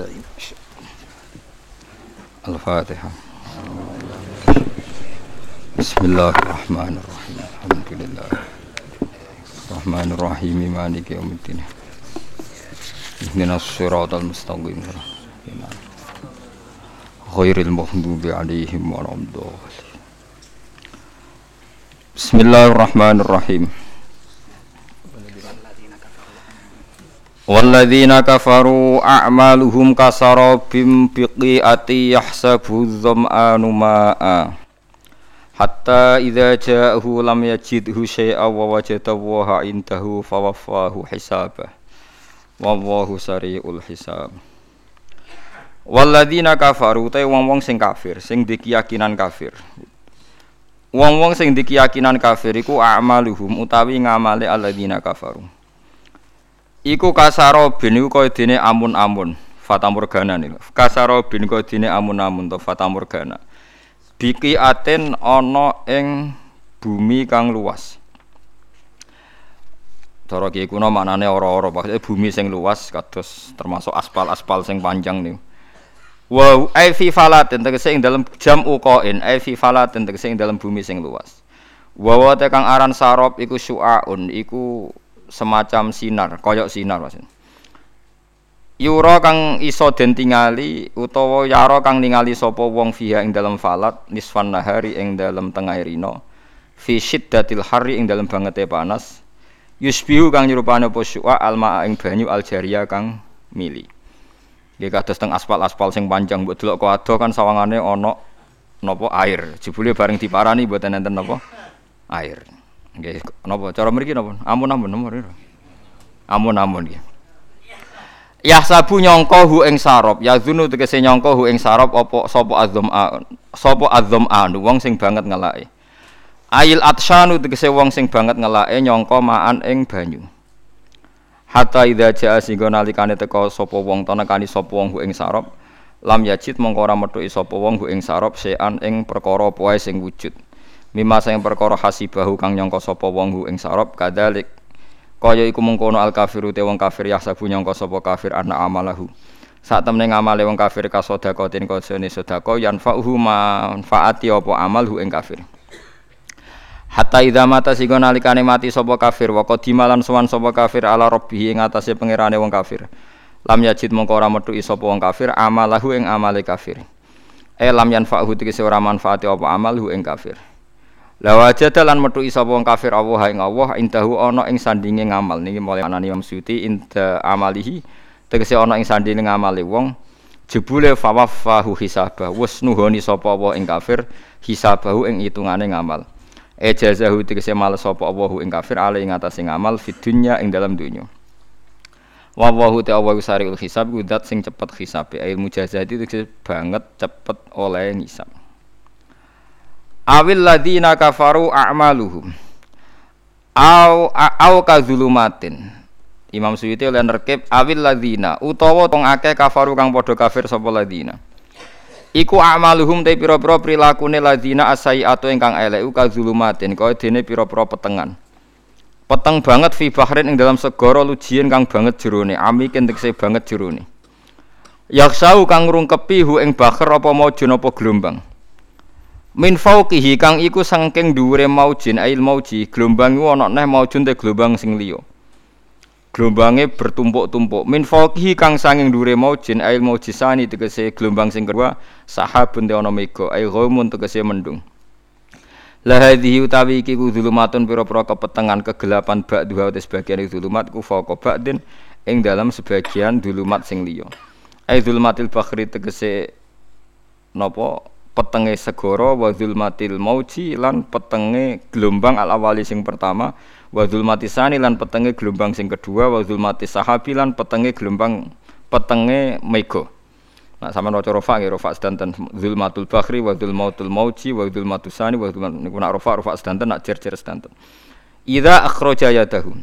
الشيطان. الفاتحة. بسم الله الرحمن الرحيم. الحمد لله. الرحمن الرحيم. مالك يوم الدين. اهدنا الصراط المستقيم. غير المغضوب عليهم ولا الضالين. بسم الله الرحمن الرحيم. والذين كفروا أعمالهم كسراب بقيعة يحسبه الظمآن ماء حتى إذا جاءه لم يجده شيئا ووجد الله عنده فوفاه حسابه والله سريع الحساب Waladina kafaru te wong-wong sing kafir, sing dikeyakinan kafir. Wong-wong sing dikeyakinan kafir iku a'maluhum utawi ngamale alladzina kafaru. Iku kasarobin iku kaya dene amun-amun, fatamorgana niku. Kasarobin kaya dene amun-amun to fatamorgana. Biki aten ana ing bumi kang luas. Cara kiye kuno maknane ora-ora, maksudnya bumi sing luas kados termasuk aspal-aspal sing panjang niku. Wa ai fi falatin tegese ing dalam jam uqain ai fi falatin tegese ing bumi sing luas. Wa wa te kang aran sarop iku syu'aun iku semacam sinar, koyok sinar maksudnya. Yura kang iso den tingali utawa yara kang ningali sapa wong fiha ing dalam falat nisfan nahari ing dalam tengah rino fi syiddatil hari ing dalam bangete panas yusbihu kang nyerupane apa syu'a alma ing banyu aljaria kang mili. Nggih kados teng aspal-aspal sing panjang mbok delok kok ado kan sawangane ana napa air. Jebule bareng diparani mboten enten napa air. Nggih napa cara mriki napa? Amun-amun nomor Amun-amun nggih. Ya sabu nyangka hu ing sarop, ya zunu tegese nyangka hu ing sarop apa sapa azam sapa anu wong sing banget ngelake. Ail atsyanu tegese wong sing banget ngelake nyangka maan ing banyu. Hatta idza jaa singgo nalikane teka sapa wong ta nekani sapa wong ing sarop lam yajid mongko ora metuki sapa wong ing sarop sean ing perkara wae sing wujud. Mima sing perkara hasibahu kang nyangka sapa wong ing sarop kadalik kaya iku mengkono al kafiru te wong kafir yahsabu nyangka sapa kafir ana amalahu. Sak temene ngamale wong kafir kasodakotin kosene sedekah yanfa'uhu manfaati apa amalhu ing kafir. Hatta idza mata sing nalikane mati sapa kafir wa qadimalan sowan sapa kafir ala rabbih ing atase pangerane wong kafir. Lam yajid mongko ora metu sapa wong kafir amalahu ing amale kafir. E lam yanfa'hu tegese ora manfaati apa amalhu ing kafir. La wajada lan metu sapa wong kafir Allah ing Allah indahu ana ing sandinge ngamal. Niki mulai anani Imam Suyuti inda amalihi. Tegese ana ing sandinge ngamale wong. Jebule fawaffahu hisabah wis nuhoni sapa wa ing kafir hisabahu ing hitungane ngamal. Ejazahu tegese males sapa Allahu ing kafir ale ing atase ngamal fid dunya ing dalam dunya. Wa wahu ta sariul hisab kudat sing cepet hisabe. Ail mujazati tegese banget cepet oleh ngisab awil ladina kafaru a'maluhum au au kazulumatin Imam Suyuti oleh nerkib awil ladina utawa tong akeh kafaru kang padha kafir sapa ladina Iku amaluhum te pira-pira prilakune ladina asaiatu ingkang elek uka zulumatin kaya dene pira-pira petengan. Peteng banget fi bahrin ing dalam segara lujian kang banget jerone, ami kentekse banget jerone. Yaksau kang ngrungkepi hu ing bahr apa maujun apa gelombang. Min fauqihi kang iku saking dhuwure maujin ail mauji, gelombang iku ana neh maujun te gelombang sing liya. Gelombange bertumpuk-tumpuk. Min fauqihi kang sanging dhuwure maujin ail maujisani tegese gelombang sing kedua sahabun te ana mega ai ghaumun tegese mendung. La hadhihi utawi iki ku zulumatun pira-pira kepetengan kegelapan bak dua te sebagian zulumat ku fauqa ba'din ing dalam sebagian zulumat sing liya. Ai zulumatil bakhri tegese napa petenge segara wa zulmatil mauji lan petenge gelombang al awali sing pertama wa zulmati sani lan petenge gelombang sing kedua wa zulmati sahabi lan petenge gelombang petenge mega Nah, sama rofa rofa nggih rofa sedanten zulmatul bakhri wa zulmatul mauji wa zulmatus sani wa zulmat niku nak rofa rofa sedanten nak jer-jer sedanten. Idza akhraja yadahu.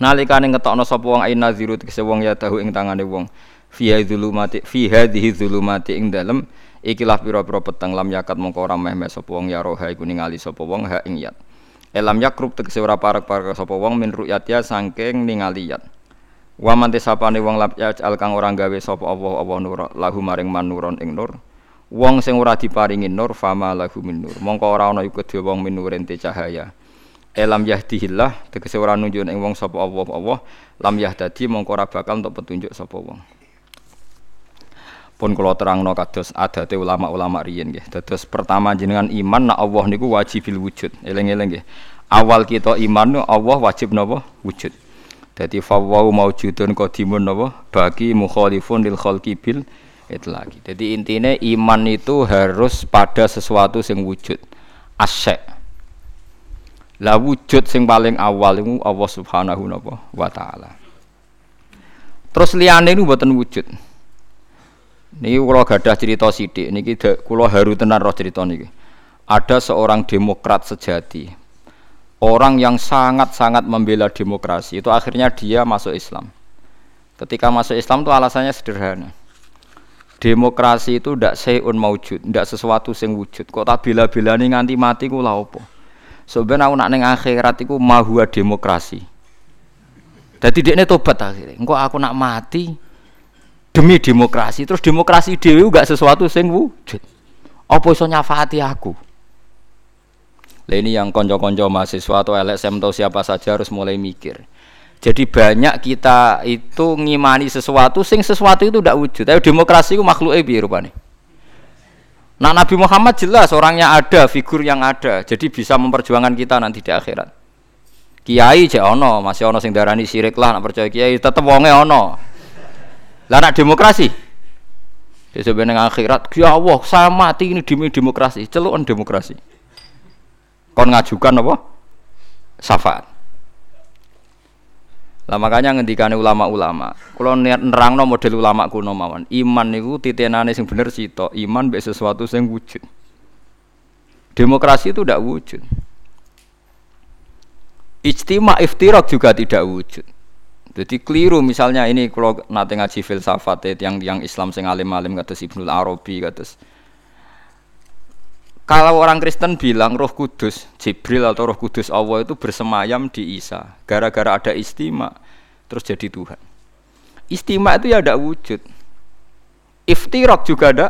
Nalikane ngetokno sapa wong ain naziru tegese wong yadahu ing tangane wong fi zulumati fi hadhihi zulumati ing dalem ikilah pira-pira peteng lam yakat mongko ora meh-meh sapa wong ya roha iku ningali sapa wong ha ing yat. Elam yakrub tegese ora parek-parek sapa wong min ru'yatya saking ningali yat. Wa man tisapane wong lap al kang ora gawe sapa Allah Allah nur lahu maring manuron ing nur. Wong sing ora diparingi nur fama lahu min nur. Mongko ora ana iku dhewe wong minuren te cahaya. Elam yahdihillah tegese ora nunjuk ing wong sapa Allah Allah lam yahdadi mongko ora bakal untuk petunjuk sapa wong. Pun kula terangno kados adate ulama-ulama riyen nggih. Dados pertama jenengan iman nak Allah niku wajibil wujud. Eling-eling nggih. Awal kita iman Allah wajib napa? Wujud. Jadi fawwau maujudun qadimun napa? Bagi mukhalifun lil khalqi bil lagi. Jadi intinya iman itu harus pada sesuatu yang wujud. Asyek. Lah wujud sing paling awal itu Allah Subhanahu wa taala. Terus liyane niku mboten wujud. Niki kula gadah cerita sithik niki kula haru tenan roh cerita niki. Ada seorang demokrat sejati, orang yang sangat-sangat membela demokrasi itu akhirnya dia masuk Islam. Ketika masuk Islam itu alasannya sederhana. Demokrasi itu ndak seun maujud, ndak sesuatu sing wujud. Kok tak bila-bila nih nganti mati ku lha opo? Sebenarnya aku nak neng akhirat iku mahua demokrasi. Jadi dia ini tobat akhirnya. Engkau aku nak mati demi demokrasi. Terus demokrasi dewi gak sesuatu sing wujud. Apa iso nyafati aku? Lah ini yang konco-konco mahasiswa atau LSM atau siapa saja harus mulai mikir. Jadi banyak kita itu ngimani sesuatu, sing sesuatu itu tidak wujud. Tapi demokrasi itu makhluk ebi rupanya. Nah Nabi Muhammad jelas orangnya ada, figur yang ada. Jadi bisa memperjuangkan kita nanti di akhirat. Kiai cek ono, masih ono sing darani sirik lah, nak percaya kiai tetep wonge ono. Lah nak demokrasi, di sebenarnya akhirat, ya Allah, saya mati ini demi demokrasi, celuan demokrasi. Kon ngajukan apa? Syafaat. Lah makanya ngendikane ulama-ulama. Kalau niat nerangno model ulama kuno mawon. Iman niku titenane sing bener sito iman be sesuatu sing wujud. Demokrasi itu tidak wujud. Ijtima iftirak juga tidak wujud. Jadi keliru misalnya ini kalau nanti ngaji filsafat yang yang Islam sing alim-alim kata Ibnul Arabi kata kalau orang Kristen bilang Roh Kudus, Jibril atau Roh Kudus Allah itu bersemayam di Isa, gara-gara ada istimewa terus jadi Tuhan. Istimewa itu ya ada wujud. Iftirok juga ada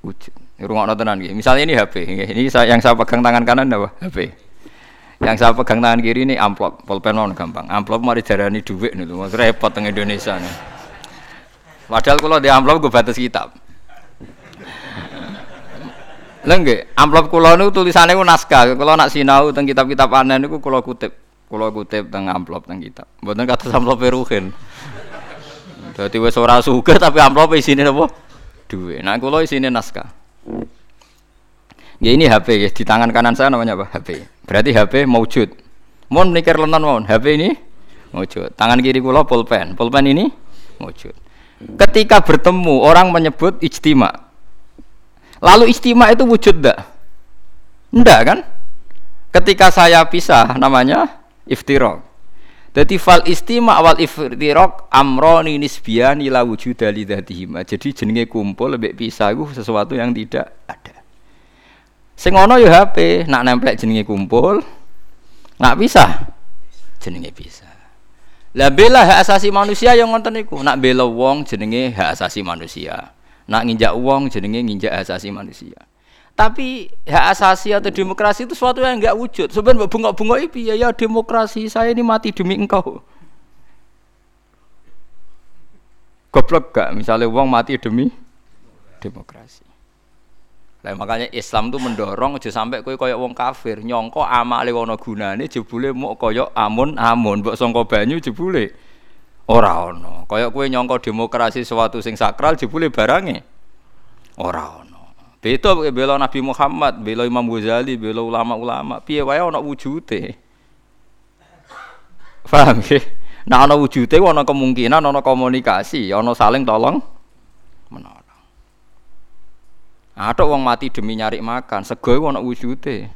wujud. Rumah tenan. Misalnya ini HP, ini yang saya pegang tangan kanan apa? HP. Yang saya pegang tangan kiri ini amplop, pulpen gampang. Amplop mari jarani duit nih, repot teng Indonesia nih. Padahal kalau di amplop gue batas kitab. Nggih, amplop kula niku tulisane ku naskah. Kula nak sinau teng kitab-kitab aneh niku kula kutip. Kula kutip teng amplop teng kitab. Mboten kados amplop Ruhin. Dadi wis ora sugih tapi amplop isine napa? Duwe. Nah kula isine naskah. Ya ini HP ya, di tangan kanan saya namanya apa? HP. Berarti HP maujud. Mohon mikir lenan mohon. HP ini maujud. Tangan kiri kula pulpen. Pulpen ini maujud. Ketika bertemu orang menyebut ijtima. Lalu istimewa itu wujud ndak? Ndak kan? Ketika saya pisah namanya iftirok. Jadi fal istima awal iftirok amroni nisbian ila wujud lidatihima. Jadi jenenge kumpul lebih pisah itu sesuatu yang tidak ada. Sing ono ya HP, nak nempel jenenge kumpul, nggak bisa jenenge bisa. Lah bela hak asasi manusia yang ngonten niku, nak bela wong jenenge hak asasi manusia. Nak nginjak uang jenenge nginjak asasi manusia. Tapi hak asasi atau demokrasi itu sesuatu yang enggak wujud. Sebenarnya bunga-bunga itu ya, ya demokrasi saya ini mati demi engkau. Goblok gak misalnya uang mati demi demokrasi. Makanya Islam tuh mendorong aja sampai kowe koyok wong kafir, nyongko amale ana gunane jebule mau koyok amun-amun, mbok sangka banyu jebule Ora ono. Kaya kowe nyangka demokrasi sesuatu sing sakral jebule barange. Ora ono. Beda bela Nabi Muhammad, bela Imam Ghazali, bela ulama-ulama, piye wae ana wujude. Paham ya? Nah ana wujude ana kemungkinan ana komunikasi, ana saling tolong menolong. Ada wong mati demi nyari makan, sego ana wujude.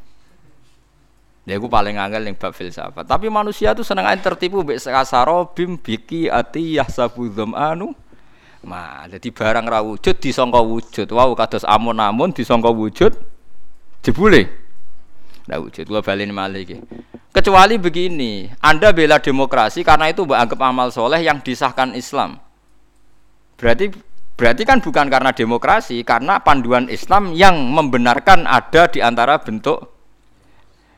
Ya aku paling angel yang bab filsafat. Tapi manusia tuh seneng aja tertipu mbek kasaro bim biki ati yahsabu anu. Ma, jadi barang ra wujud disangka wujud. Wow kados amun-amun disangka wujud jebule Tidak wujud. Gua balik malih Kecuali begini, Anda bela demokrasi karena itu anggap amal soleh yang disahkan Islam. Berarti berarti kan bukan karena demokrasi, karena panduan Islam yang membenarkan ada di antara bentuk.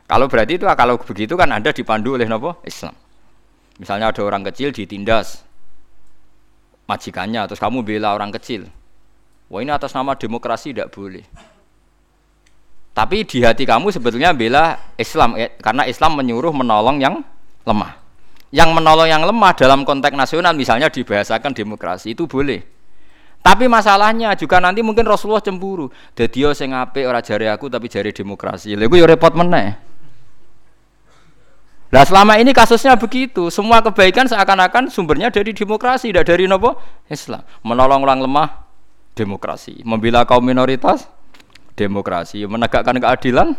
Kalau berarti itu kalau begitu kan Anda dipandu oleh nopo Islam. Misalnya ada orang kecil ditindas majikannya, terus kamu bela orang kecil. Wah ini atas nama demokrasi tidak boleh. Tapi di hati kamu sebetulnya bela Islam ya, karena Islam menyuruh menolong yang lemah. Yang menolong yang lemah dalam konteks nasional misalnya dibahasakan demokrasi itu boleh. Tapi masalahnya juga nanti mungkin Rasulullah cemburu. Jadi yo sing apik ora jari aku tapi jari demokrasi. Lha iku yo repot meneh. Nah selama ini kasusnya begitu, semua kebaikan seakan-akan sumbernya dari demokrasi, tidak dari nopo Islam. Menolong orang lemah, demokrasi. Membela kaum minoritas, demokrasi menegakkan keadilan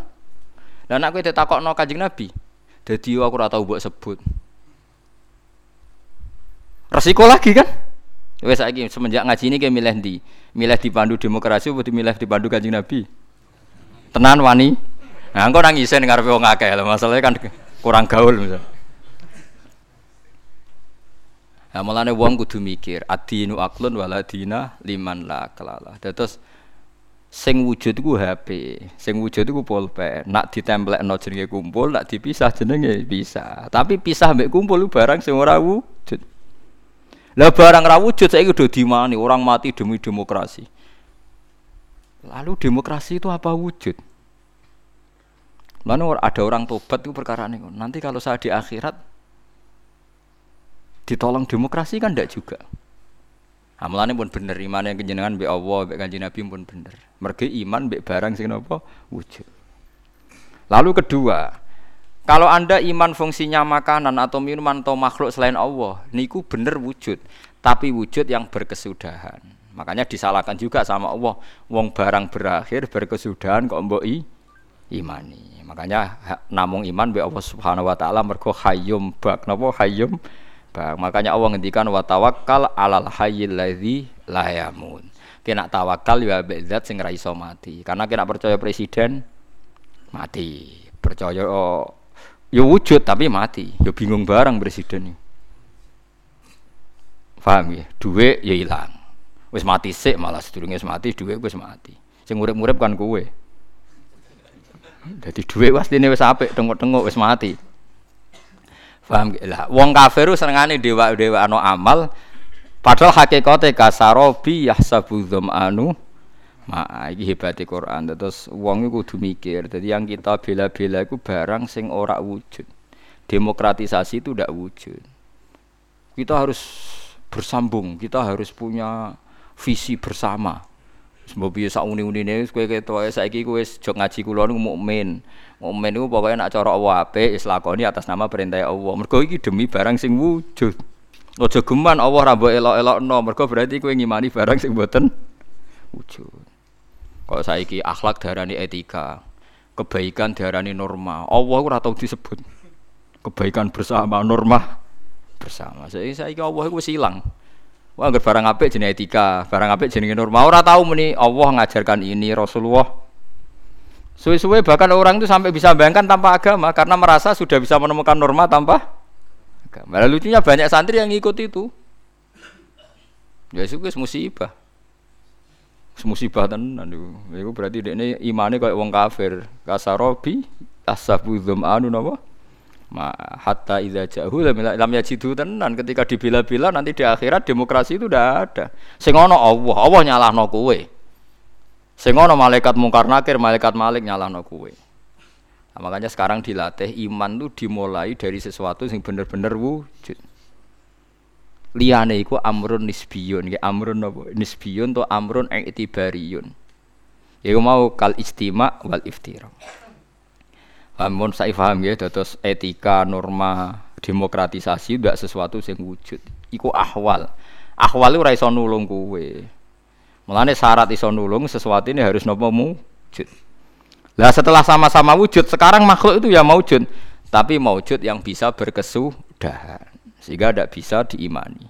dan aku itu takok no kajing nabi jadi aku rata buat sebut resiko lagi kan wes lagi semenjak ngaji ini kayak milih di milih dipandu demokrasi atau milih dipandu kajing nabi tenan wani nah engkau nangisin ngarepe wong akeh lah masalahnya kan kurang gaul misalnya Nah, mulane wong kudu mikir adinu aklun waladina liman la kelala. Terus sing wujud iku HP, sing wujud iku pulpen. Nak ditemplekno jenenge kumpul, nak dipisah jenenge bisa. Tapi pisah mbek kumpul barang sing ora wujud. Lah barang ra wujud saiki udah dimani orang mati demi demokrasi. Lalu demokrasi itu apa wujud? Lalu ada orang tobat itu perkara ini. Nanti kalau saya di akhirat ditolong demokrasi kan tidak juga. Amalannya pun bener, imannya kejenengan be Allah, be kanjeng Nabi pun bener. Mergi iman be barang sing napa wujud. Lalu kedua, kalau anda iman fungsinya makanan atau minuman atau makhluk selain Allah, niku bener wujud, tapi wujud yang berkesudahan. Makanya disalahkan juga sama Allah, wong barang berakhir berkesudahan kok mbok imani. Makanya namung iman be Allah Subhanahu wa taala mergo hayyum bak napa hayyum bang. Makanya Allah ngendikan wa tawakkal alal hayyil ladzi la yamun. Kena tawakal ya zat sing ra mati. Karena kena percaya presiden mati. Percaya oh, ya wujud tapi mati. Ya bingung barang presiden. Paham ya? Duit ya hilang. Wis mati sik malah sedurunge wis mati duit wis mati. Sing urip-urip kan kowe. Jadi duit pasti wis apik, tengok-tengok wis mati. Paham lah. Wong kafir senengane dewa-dewa anu amal padahal hakikate kasarobi yahsabu anu Ma iki hebate Quran. Terus wong iku kudu mikir. Jadi yang kita bela-bela iku barang sing ora wujud. Demokratisasi itu tidak wujud. Kita harus bersambung, kita harus punya visi bersama. Sebab biasa uni-unine kowe ketok saiki kowe jog ngaji kula niku mukmin. Mukmin niku pokoke nak cara Allah apik wis atas nama perintah Allah. Mergo iki demi barang sing wujud. Aja geman Allah ra mbok elok-elokno, mergo berarti kowe ngimani barang sing mboten wujud. Kok saiki akhlak darani etika, kebaikan darani norma. Allah ora tau disebut. Kebaikan bersama, norma bersama. Saiki saiki Allah iku wis ilang. Wah, agar barang apik jenis etika, barang apik jenis norma. Orang tahu meni Allah ngajarkan ini Rasulullah. Suwe-suwe bahkan orang itu sampai bisa bayangkan tanpa agama karena merasa sudah bisa menemukan norma tanpa agama. Lalu lucunya banyak santri yang ikut itu. Ya itu musibah. Musibah tenan. Itu berarti ini imannya kayak wong kafir. Kasarobi asabu anu napa? Ma hatta idza jahu lam, lam yajidu tenan ketika dibela-bela nanti di akhirat demokrasi itu udah ada. Sing ono Allah, Allah nyalahno kowe. Sing ono malaikat mungkar nakir, malaikat malik nyalahno kowe. Nah, makanya sekarang dilatih iman itu dimulai dari sesuatu yang bener-bener wujud. Liyane iku amrun nisbiyun, ya amrun apa? Nisbiyun to amrun i'tibariyun. Ya mau kal istima wal iftira. Amun saya paham ya, terus etika, norma, demokratisasi tidak sesuatu yang wujud. Iku ahwal. Ahwal itu raiso nulung kue. Mulane syarat iso nulung sesuatu ini harus nopo wujud. Lah setelah sama-sama wujud, sekarang makhluk itu ya wujud, tapi wujud yang bisa berkesudahan sehingga tidak bisa diimani.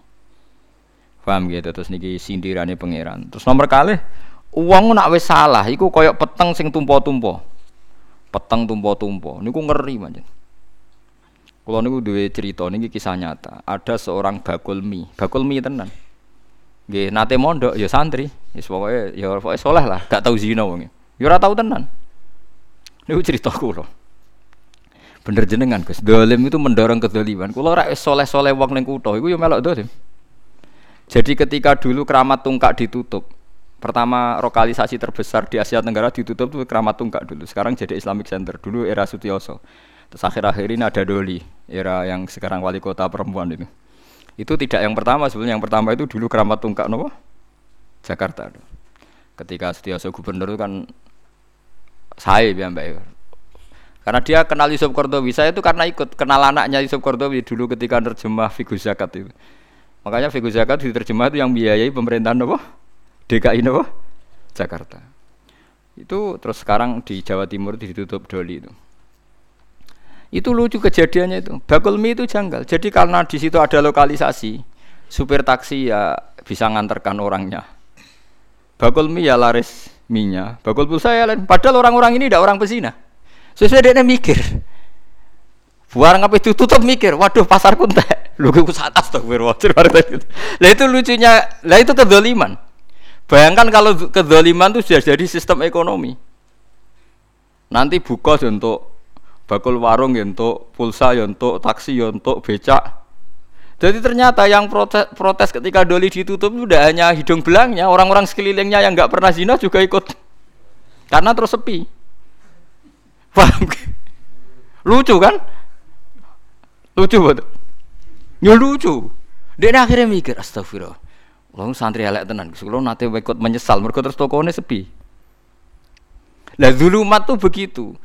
Paham gitu terus niki sindirane pangeran. Terus nomor kali uang nak wis salah, iku koyok peteng sing tumpo-tumpo peteng tumpo-tumpo. Niku ngeri manjen. Kalau niku duwe cerita niki kisah nyata. Ada seorang bakul mie, bakul mie tenan. Nggih, nate mondok ya santri. Wis pokoke ya pokoke soleh lah, gak tau zina wong. Ya ora tau tenan. Niku cerita kula. Bener jenengan Gus, dolim itu mendorong kedoliman. Kula ora soleh-soleh wong ning kutha iku ya melok dolim. Jadi ketika dulu keramat tungkak ditutup, pertama lokalisasi terbesar di Asia Tenggara ditutup itu keramat tungkak dulu. Sekarang jadi Islamic Center. Dulu era Sutioso. Terus akhir-akhir ini ada Doli, era yang sekarang wali kota perempuan itu. Itu tidak yang pertama, sebenarnya yang pertama itu dulu keramat tungkak nopo Jakarta. Ketika Setiaso gubernur itu kan saya ya mbak karena dia kenal Yusuf Kordowi saya itu karena ikut kenal anaknya Yusuf Kordowi dulu ketika terjemah figur zakat itu makanya figur zakat diterjemah itu yang biayai pemerintahan nopo DKI nopo Jakarta itu terus sekarang di Jawa Timur ditutup Doli itu itu lucu kejadiannya itu. Bakul mie itu janggal. Jadi karena di situ ada lokalisasi, supir taksi ya bisa nganterkan orangnya. Bakul mie ya laris minyak. Bakul pulsa ya lain. Padahal orang-orang ini tidak orang pesina. Sesuai dia mikir. Buang apa itu tutup mikir. Waduh pasar kuntek. Lu gue atas tuh. Lah itu lucunya. Lah itu kedoliman. Bayangkan kalau kedoliman itu sudah jadi sistem ekonomi. Nanti buka untuk bakul warung ya untuk pulsa ya untuk taksi ya untuk becak jadi ternyata yang protes, protes ketika doli ditutup itu tidak hanya hidung belangnya orang-orang sekelilingnya yang nggak pernah zina juga ikut karena terus sepi paham lucu kan lucu betul ya lucu dia akhirnya mikir astagfirullah Lalu santri elek tenan, kalau nanti ikut menyesal, mereka terus tokonya sepi. Lah zulumat tuh begitu.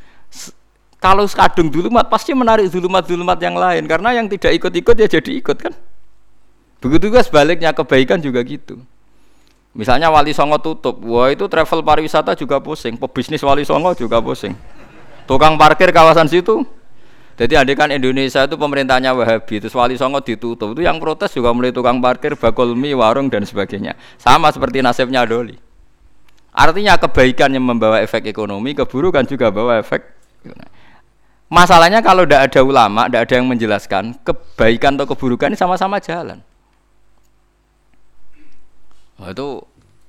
Kalau kadung dulumat pasti menarik dulumat-dulumat yang lain karena yang tidak ikut-ikut ya jadi ikut kan. Begitu juga sebaliknya kebaikan juga gitu. Misalnya Wali Songo tutup, wah itu travel pariwisata juga pusing, pebisnis Wali Songo juga pusing. Tukang parkir kawasan situ. Jadi adik kan Indonesia itu pemerintahnya Wahabi, itu Wali Songo ditutup. Itu yang protes juga mulai tukang parkir, bakul mie, warung dan sebagainya. Sama seperti nasibnya Doli. Artinya kebaikan yang membawa efek ekonomi, keburukan juga bawa efek Masalahnya kalau tidak ada ulama, tidak ada yang menjelaskan kebaikan atau keburukan ini sama-sama jalan. Nah, itu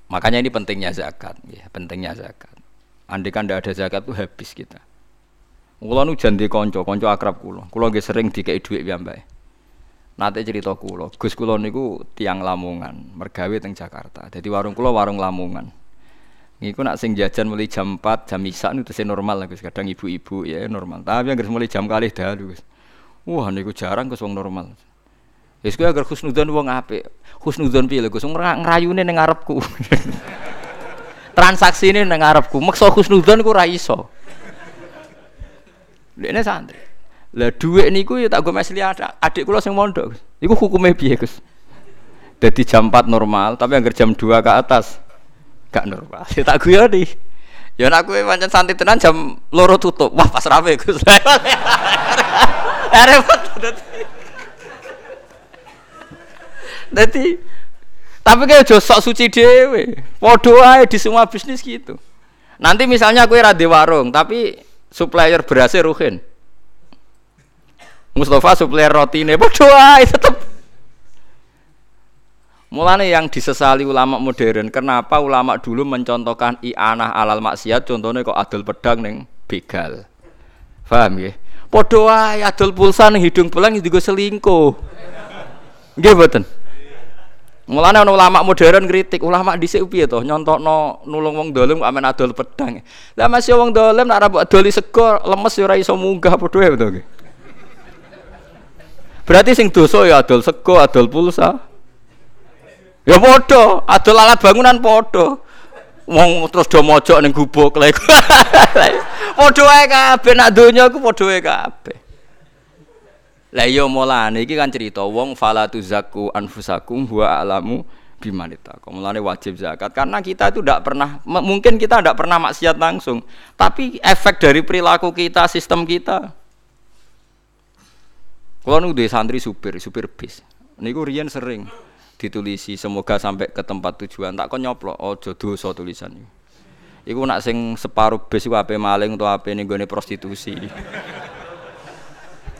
makanya ini pentingnya zakat, ya, pentingnya zakat. Andai kan tidak ada zakat itu habis kita. Kulo nu janji konco, konco akrab kulo. Kulo gak sering dikei duit mbak. Nanti cerita kulo, Gus kulo niku tiang Lamongan, mergawe teng Jakarta. Jadi warung kulo warung Lamongan. Iku nak sing jajan mulai jam 4, jam isak itu sih normal lah Gus. Kadang ibu-ibu ya normal. Tapi yang mulai jam kali dalu Gus. Wah niku jarang Gus wong normal. Wis kuwi agar husnudzon wong apik. Husnudzon piye lho Gus? Ngrayune ning ngarepku. Transaksine ning ngarepku. Meksa husnudzon ku ra iso. Dene santri. Lah dhuwit niku ya tak go mesli adik kula sing mondok. Iku hukume piye Gus? Dadi jam 4 normal, tapi anggar jam 2 ke atas gak normal. Ya tak nih. Ya nak kowe pancen santai tenan jam loro tutup. Wah, pas rapi Gus. Repot dadi tapi kayak jo sok suci dewe. Ae di semua bisnis gitu. Nanti misalnya kue ra warung, tapi supplier berasnya Ruhin. Mustafa supplier rotine padha ae tetep Mulane yang disesali ulama modern, kenapa ulama dulu mencontohkan i'anah alal maksiat contohnya kok adol pedang neng begal. Paham ya? Wae adol pulsa ning hidung belang juga selingkuh. Nggih? Mulane ana ulama modern kritik, ulama dhisik piye to nyontokno nulung wong dolim kok amen adol pedang. Lah masih wong dolim nek ora mbok adoli sego lemes ya ora iso munggah padha to Berarti sing dosa ya adol sego, adol pulsa. Ya padha, adol alat bangunan padha. Wong terus do mojok ning gubuk lek. Padha wae kabeh nak donya iku padha wae kabeh. Lah iya mulane iki kan cerita wong fala tuzakku anfusakum huwa alamu bimanita. Mulane wajib zakat karena kita itu tidak pernah mungkin kita tidak pernah maksiat langsung, tapi efek dari perilaku kita, sistem kita. Kalau nu santri supir, supir bis. Niku riyen sering ditulisi semoga sampai ke tempat tujuan tak kok nyoplo ojo dosa tulisan Iku nak sing separuh bis iku ape maling utawa ape gone prostitusi.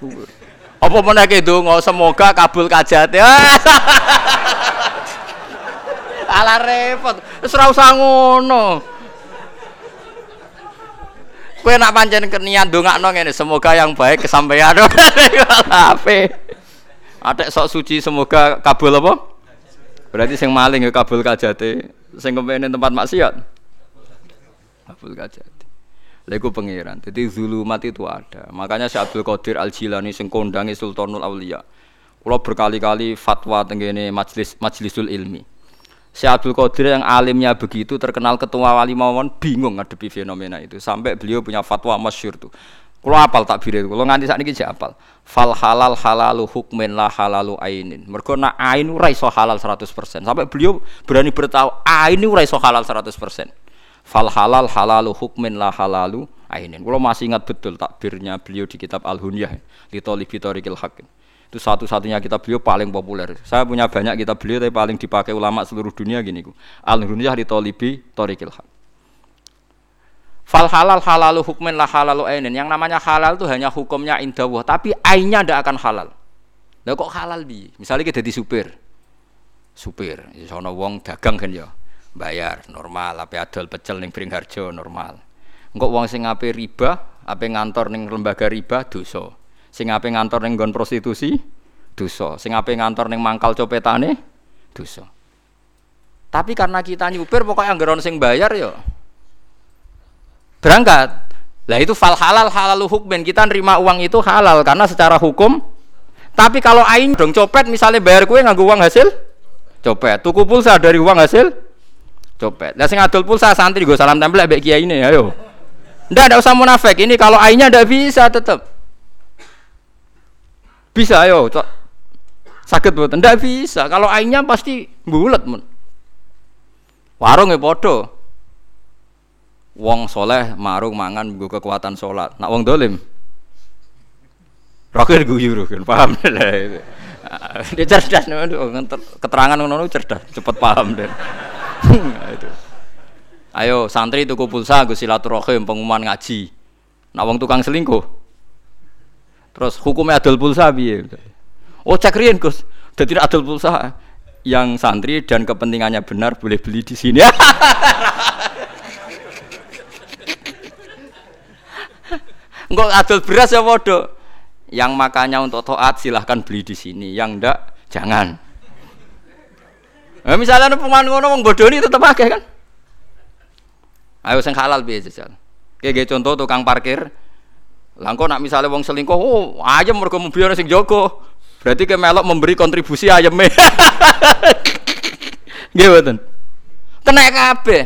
Apa meneh ke donga semoga kabul kajate. Alah repot. Wis ora usah ngono. Nak pancen kenian ndongakno ngene, semoga yang baik kesampaian. Ape? Atek sok suci semoga kabul apa? Berarti sing maling ya kabul kajate, sing kepengin tempat maksiat. Kabul kajate. Iku pangeran. Jadi zulumat itu ada. Makanya Syekh Abdul Qadir Al Jilani sing kondangi Sultanul Auliya. Kula berkali-kali fatwa tenggene majlis majlisul ilmi. Syekh Abdul Qadir yang alimnya begitu terkenal ketua wali mawon bingung ngadepi fenomena itu sampai beliau punya fatwa masyhur tuh. Kalau apal takbir itu, kalau nganti saat ini apal. Fal halal halalu hukmin la halalu ainin. Mereka nak ain halal 100%. Sampai beliau berani bertahu ain ora iso halal 100%. Fal halal halalu hukmin la halalu ainin. Kalau masih ingat betul takbirnya beliau di kitab Al-Hunyah di Tolibi Torikil Hakim. Itu satu-satunya kitab beliau paling populer. Saya punya banyak kitab beliau tapi paling dipakai ulama seluruh dunia gini. Al-Hunyah di Tolibi Torikil Hakim. Fal halal halalu hukmin lah halalu ainin. Yang namanya halal itu hanya hukumnya indah tapi ainnya tidak akan halal. Lah kok halal bi? Misalnya kita jadi supir. Supir, sono wong dagang kan ya. Bayar normal, apa adol pecel ning Bringharjo normal. Engko wong sing ape riba, ape ngantor ning lembaga riba dosa. Sing ape ngantor ning nggon prostitusi dosa. Sing ape ngantor ning mangkal copetane dosa. Tapi karena kita nyupir pokoknya anggaran sing bayar ya berangkat. Lah itu fal halal halalu hukmin. Kita nerima uang itu halal karena secara hukum. Tapi kalau ain dong copet misalnya bayar kue nganggo uang hasil copet. Tuku pulsa dari uang hasil copet. Lah sing adol pulsa santri gue salam tempel mbek kiai ini ayo. Ndak ada usah munafik. Ini kalau ainnya ndak bisa tetap. Bisa ayo. Sakit buat ndak bisa. Kalau ainnya pasti bulat mun. Warung ya podo wong soleh marung mangan gue kekuatan sholat nak wong dolim rokir guyu kan paham deh dia cerdas nih keterangan ngono cerdas cepet paham deh ayo santri tuku pulsa gue silaturahim pengumuman ngaji nak wong tukang selingkuh terus hukumnya adil pulsa biye oh cek rien gus jadi adil pulsa yang santri dan kepentingannya benar boleh beli di sini Enggak adol beras ya bodoh. Yang makanya untuk toat silahkan beli di sini. Yang ndak jangan. Nah, misalnya pemain ngono wong ini tetap pakai kan? Ayo sing halal biasa jajal. Kayak contoh tukang parkir. Langko nak misalnya wong selingkuh, oh ayam mereka mobil sing joko. Berarti ke melok memberi kontribusi ayamnya. Gimana? Kena kabeh.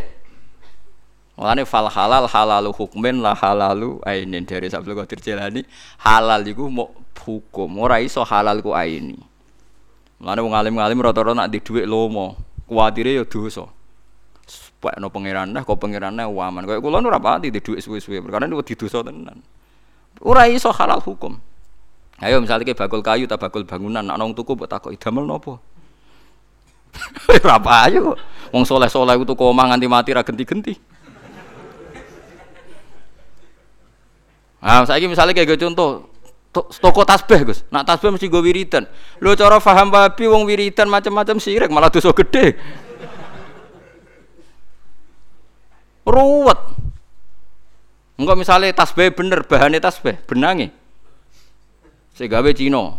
Mulane fal halal halalu hukmin la halalu ainin dari Sabtu Qadir Jilani halal iku mau hukum ora iso halal ku aini. Mulane wong alim-alim rata-rata nak di dhuwit lomo, kuwatire ya dosa. no pangeran nah kok pangeran waman. Kayak kula ora pati di dhuwit suwe-suwe perkara niku di tenan. Ora iso halal hukum. Ayo misalnya kayak bakul kayu atau bakul bangunan, nak nong tuku buat takut idamel nopo. Berapa kok. Wong soleh soleh itu koma nganti mati ra genti-genti. Ah, saiki misalnya kayak contoh toko tasbih Gus. Nak tasbih mesti gue wiridan. Lo cara paham babi wong wiridan macam-macam sirik malah dosa gede. Ruwet. Enggak misalnya tasbih bener bahannya tasbih, benangi. Segawe Cina.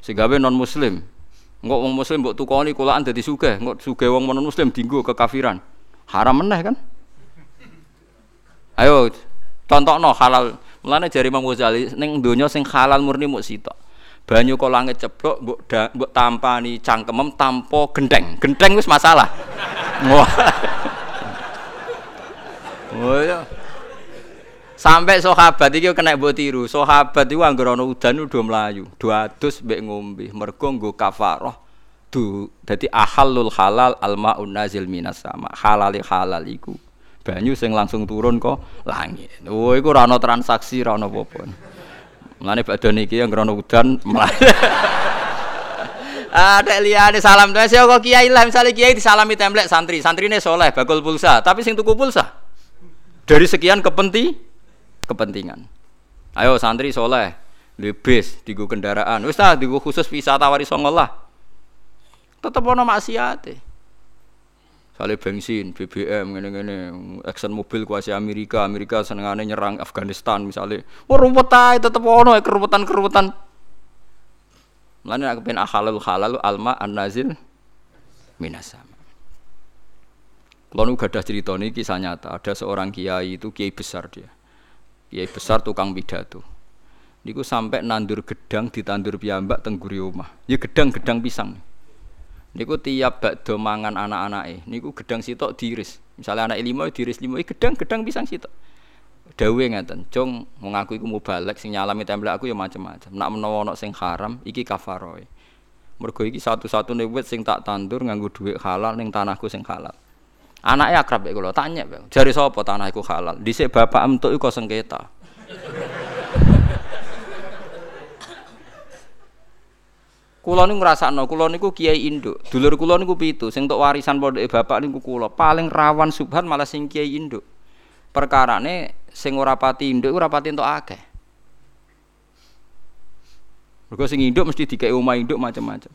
Segawe non muslim. Enggak wong muslim mbok tukoni kulaan dadi sugih, enggak sugih wong non muslim dinggo kekafiran. Haram meneh kan? Ayo contohno halal Mulane jari Imam Ghazali ning donya sing halal murni muk sitok. Banyu kok langit ceblok mbok mbok tampani cangkemem tanpa gendeng. Gendeng wis masalah. Wah. Oh ya. Sampai sahabat iki kena mbok tiru. Sahabat iku anggere ana udan udah mlayu, do adus mbek ngombe. Mergo nggo kafarah du dadi ahallul halal almaun nazil minas sama. Halali halal iku banyu sing langsung turun kok langit. Oh iku ora ana transaksi, ora ana apa-apa. Mulane badhe yang rono udan Ada ah, liyane salam tuh, saya kok kiai lah misalnya kiai disalami templek santri, santrine soleh, bakul pulsa, tapi sing tuku pulsa Dari sekian kepenti kepentingan. Ayo santri soleh, lebes digo kendaraan. Wis ta digo khusus wisata wari songo lah. Tetep ono maksiate. Sale bensin, BBM ngene-ngene, Exxon Mobil kuasa Amerika, Amerika senengane nyerang Afghanistan misalnya. Oh ruwet ae tetep ono keruwetan-keruwetan. Mulane aku pengen halal halal alma an-nazil minasam. Kalau nu gadah cerita ini kisah nyata. Ada seorang kiai itu kiai besar dia, kiai besar tukang pidato. Niku sampai nandur gedang ditandur piyambak tengguri omah. Ya gedang-gedang pisang. Niku tiap bakdo mangan anak eh. Niku gedang sitok diiris. Misalnya anak lima diiris lima, gedang-gedang pisang sitok. Dawe ngeten, cung mengaku iku mubalek sing nyalami templek aku ya macam-macam. Nak menawa ana sing haram iki kafaroe. Mergo iki satu-satune wit sing tak tandur nganggo dhuwit halal ning tanahku sing halal. Anaknya akrab ya kalau tanya, jari sopo tanah iku halal. Dhisik bapak entuk iku sengketa. Kulo niku ngrasakno, kulo niku kiai induk. Dulur kulo niku pitu, sing untuk warisan pondok bapak niku kulo. Paling rawan subhan malah sing kiai induk. Perkarane sing ora pati induk ora pati entuk akeh. Mergo sing induk mesti dikei omah induk macam-macam.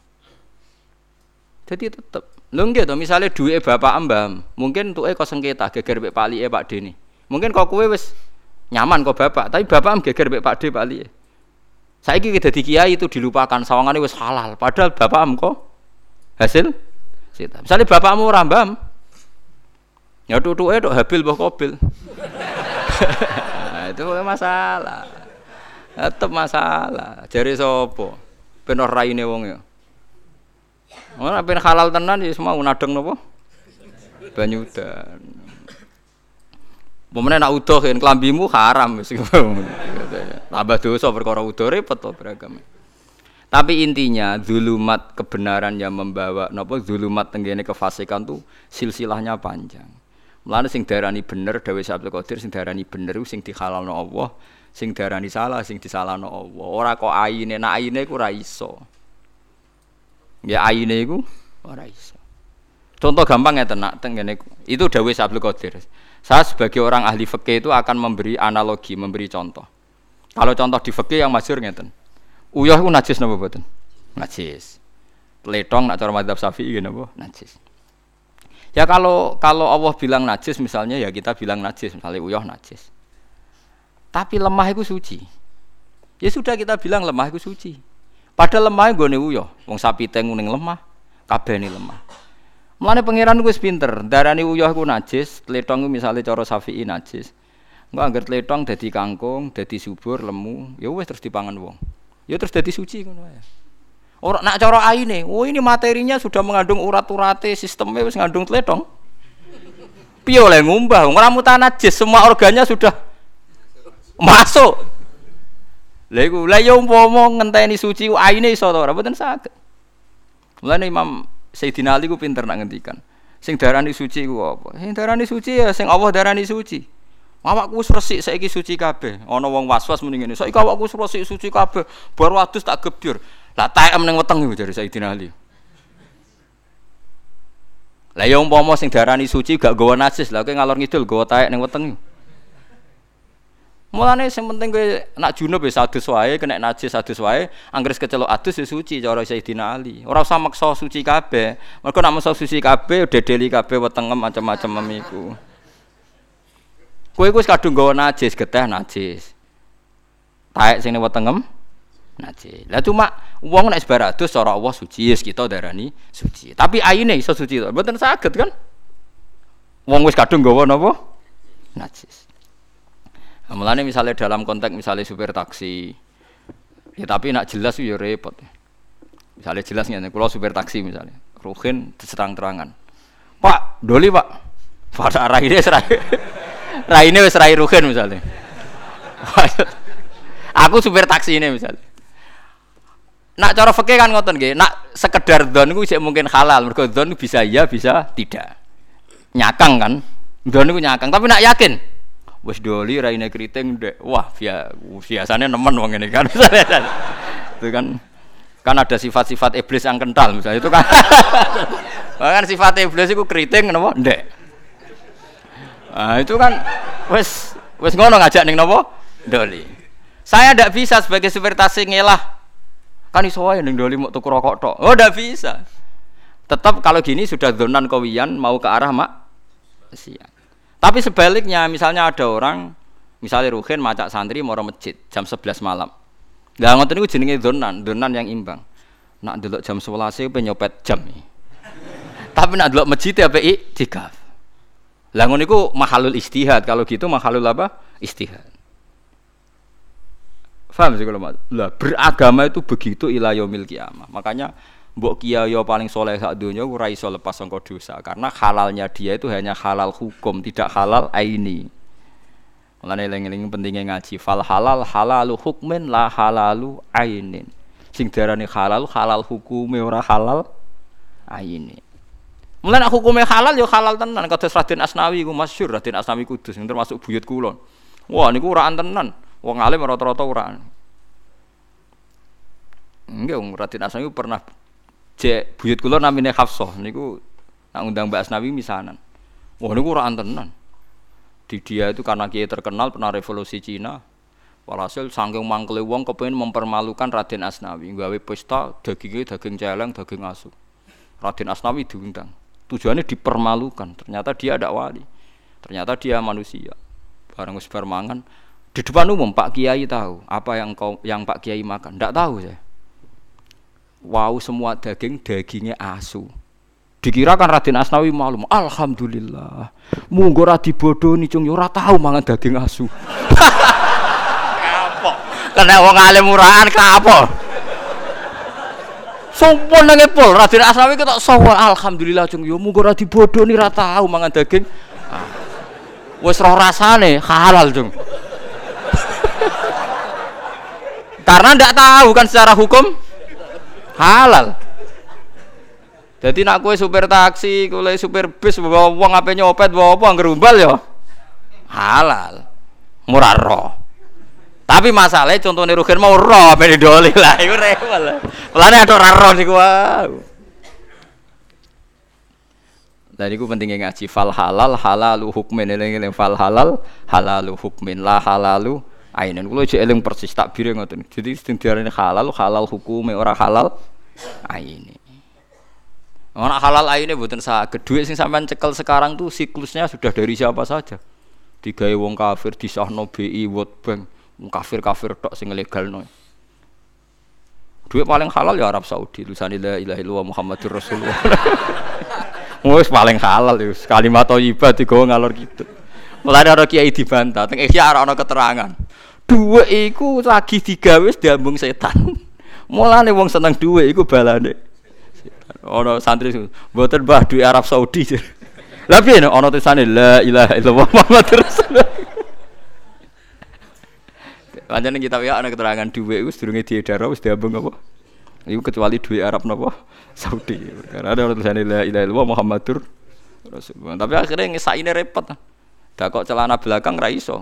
Jadi tetep Lho nggih to, misale duwe bapak mbam, mungkin entuke kok sengketa geger mek palike Pak Deni. Mungkin kok kowe wis nyaman kok bapak, tapi bapak geger mek Pak D palike. Saiki kita dadi kiai itu dilupakan sawangane wis halal, padahal bapak kok hasil sita. Misalnya bapakmu ora mbam, ya tutuke tok habil mbah kobil. nah, itu masalah. Tetep masalah. Jari sapa? Ben raine wong ya. Ora ben halal tenan ya semua nadeng napa? Banyu Pemene nak udoh kan klambimu haram. Tambah dosa perkara udoh repot to beragam. Tapi intinya zulumat kebenaran yang membawa napa zulumat tenggene kefasikan tuh silsilahnya panjang. Mulane sing darani bener Dewi Abdul Qadir sing darani bener sing dihalalno Allah, sing darani salah sing disalahno Allah. Ora kok aine, nak aine ku ora iso. Ya ayine iku ora iso. Contoh gampang ya tenak tengene itu Dawe Abdul Qadir. Saya sebagai orang ahli fikih itu akan memberi analogi, memberi contoh. Kalau contoh di fikih yang masyhur ngeten. Uyah ku najis napa mboten? Najis. Letong nak cara madzhab Syafi'i napa? Najis. Ya kalau kalau Allah bilang najis misalnya ya kita bilang najis, misalnya uyah najis. Tapi lemah itu suci. Ya sudah kita bilang lemah itu suci. Padahal lemah gue uyo, wong sapi tengu ning lemah, kabeh lemah. Mulane pangeran gue pinter, darani uyo gue najis, tletong misalnya cara sapi najis. Gue anggar tletong dadi kangkung, dadi subur, lemu, ya wes terus dipangan wong. Ya terus dadi suci ngono ya. Orang nak cara aine, oh ini materinya sudah mengandung urat-urate, sistemnya wis ngandung tletong. Piye oleh ngumbah, ora mutan najis, semua organnya sudah masuk. Lha iku lha ya umpama ngenteni suci aine iso to ora mboten saged. Mulane Imam Sayyidina Ali ku pinter nak ngendikan. Sing darani suci ku apa? Sing darani suci ya sing Allah darani suci. Awakku wis resik saiki suci kabeh. Ana wong was-was muni ngene. Saiki awakku wis resik suci kabeh. Baru adus tak gebyur. Lah taem ning weteng iku jare Sayyidina Ali. Lah ya umpama sing darani suci gak gawa najis, lah kowe ngalor ngidul gawa taek ning weteng. Mulane sing penting kowe nak junub wis adus wae, kena najis adus wae, anggere kecelok adus wis suci cara Sayyidina Ali. Ora usah maksa suci kabeh. Mergo nak maksa suci kabeh dedeli kabeh wetengem macam-macam memiku. Kowe wis kadung nggawa najis, geteh najis. Taek sing wetengem najis. Lah cuma wong nek sebar adus cara Allah suci, yes kita darani suci. Tapi aine iso suci to. Mboten saged kan? Wong wis kadung nggawa napa? Najis. Mulane misalnya dalam konteks misalnya supir taksi, ya tapi nak jelas ya repot. Misalnya jelasnya, kalau supir taksi misalnya, Ruhin terang-terangan, Pak, doli Pak, pada arah ini serai, rai ini serai Ruhin misalnya. Aku supir taksi ini misalnya. Nak cara fakir kan ngotot gak, nak sekedar don gue sih mungkin halal, mereka don bisa ya bisa tidak. Nyakang kan, don gue nyakang, tapi nak yakin, wis doli raine keriting dek wah via biasanya nemen wong ini kan itu kan kan ada sifat-sifat iblis yang kental misalnya itu kan kan sifat iblis itu keriting kenapa ndek nah, itu kan Wes wes ngono ngajak ning napa? Doli. Saya ndak bisa sebagai supir taksi ngelah. Kan iso wae ning Doli mau tuku rokok tok. Oh, ndak bisa. Tetap kalau gini sudah zonan kawiyan mau ke arah mak siang. Tapi sebaliknya misalnya ada orang misalnya Ruhin macak santri mau masjid jam 11 malam. Lah ngoten niku jenenge zonan, zonan yang imbang. Nak delok jam 11 pe nyopet jam. Tapi nak delok masjid ya pe iktikaf. Lah ngono mahalul istihad. Kalau gitu mahalul apa? Istihad. Faham sih kalau Lah beragama itu begitu ilayomil kiamah. Makanya mbok kiai paling soleh sak dunia ora iso lepas sangka dosa karena halalnya dia itu hanya halal hukum, tidak halal aini. Mulane eling-eling pentingnya ngaji fal halal halalu hukmin la halalu ainin. Sing diarani halal halal hukume ora halal aini. Mulane hukume halal ya halal tenan kados Raden Asnawi iku masyhur Raden Asnawi Kudus yang termasuk buyut kulon. Wah niku ora tenan. Wong alim rata-rata ora. Enggak, Raden Asnawi pernah cek buyut kula namine Hafsah niku nak undang Mbak Asnawi misanan. Wah niku ora tenan. Di dia itu karena kiai terkenal pernah revolusi Cina. Walhasil sangking mangkele wong kepengin mempermalukan Raden Asnawi, gawe pesta dagingnya daging celeng, daging asu. Raden Asnawi diundang. Tujuannya dipermalukan. Ternyata dia ada wali. Ternyata dia manusia. Barang wis di depan umum Pak Kiai tahu apa yang kau yang Pak Kiai makan. Tidak tahu saya. Wow semua daging dagingnya asu. Dikira kan Raden Asnawi malum. Alhamdulillah. Munggo ora dibodoni cung ora tahu mangan daging asu. kapok. Kena wong alim murahan kapok. Sompon nang pol Raden Asnawi ketok sowan alhamdulillah cung yo munggo ora dibodoni ora tahu mangan daging. Ah. Wis roh rasane halal cung. Karena tidak tahu kan secara hukum halal. Jadi nak kue supir taksi, kue supir bis, bawa uang apa nyopet, bawa apa ngerumbal ya halal, murah roh. Tapi masalahnya contohnya Rugen mau roh, apa doli lah, itu repot lah. Ada roh nih gua. Dan itu pentingnya ngaji fal halal halalu hukmin eling fal halal halalu hukmin la halalu ainen kulo jek eling persis takbir ngoten. Jadi sing diarani halal halal hukume ora halal aine. Orang halal aine buatan saged duit sing sampean cekel sekarang tuh siklusnya sudah dari siapa saja. Tiga wong kafir di sahno BI World Bank wong kafir kafir tok sing legal no duit paling halal ya Arab Saudi tulisan la ilaha illallah Muhammadur Rasulullah. Wis paling halal ya kalimat thayyibah digawa ngalor gitu mulai ada kiai dibantah teng ihya ana keterangan Dua iku lagi digawe diambung setan. Mulane wong seneng duwe iku balane. Ono santri mboten Mbah duwe Arab Saudi. Lah piye nek ana tulisane la ilaha illallah Muhammadur Rasulullah. Pancen kita ya ana keterangan duwe iku sedurunge diedar wis diambung apa? Iku kecuali duwe Arab napa? Saudi. Karena ada tulisane la ilaha illallah Muhammadur Rasulullah. Tapi akhirnya ngesaine repot. Dak kok celana belakang ra iso.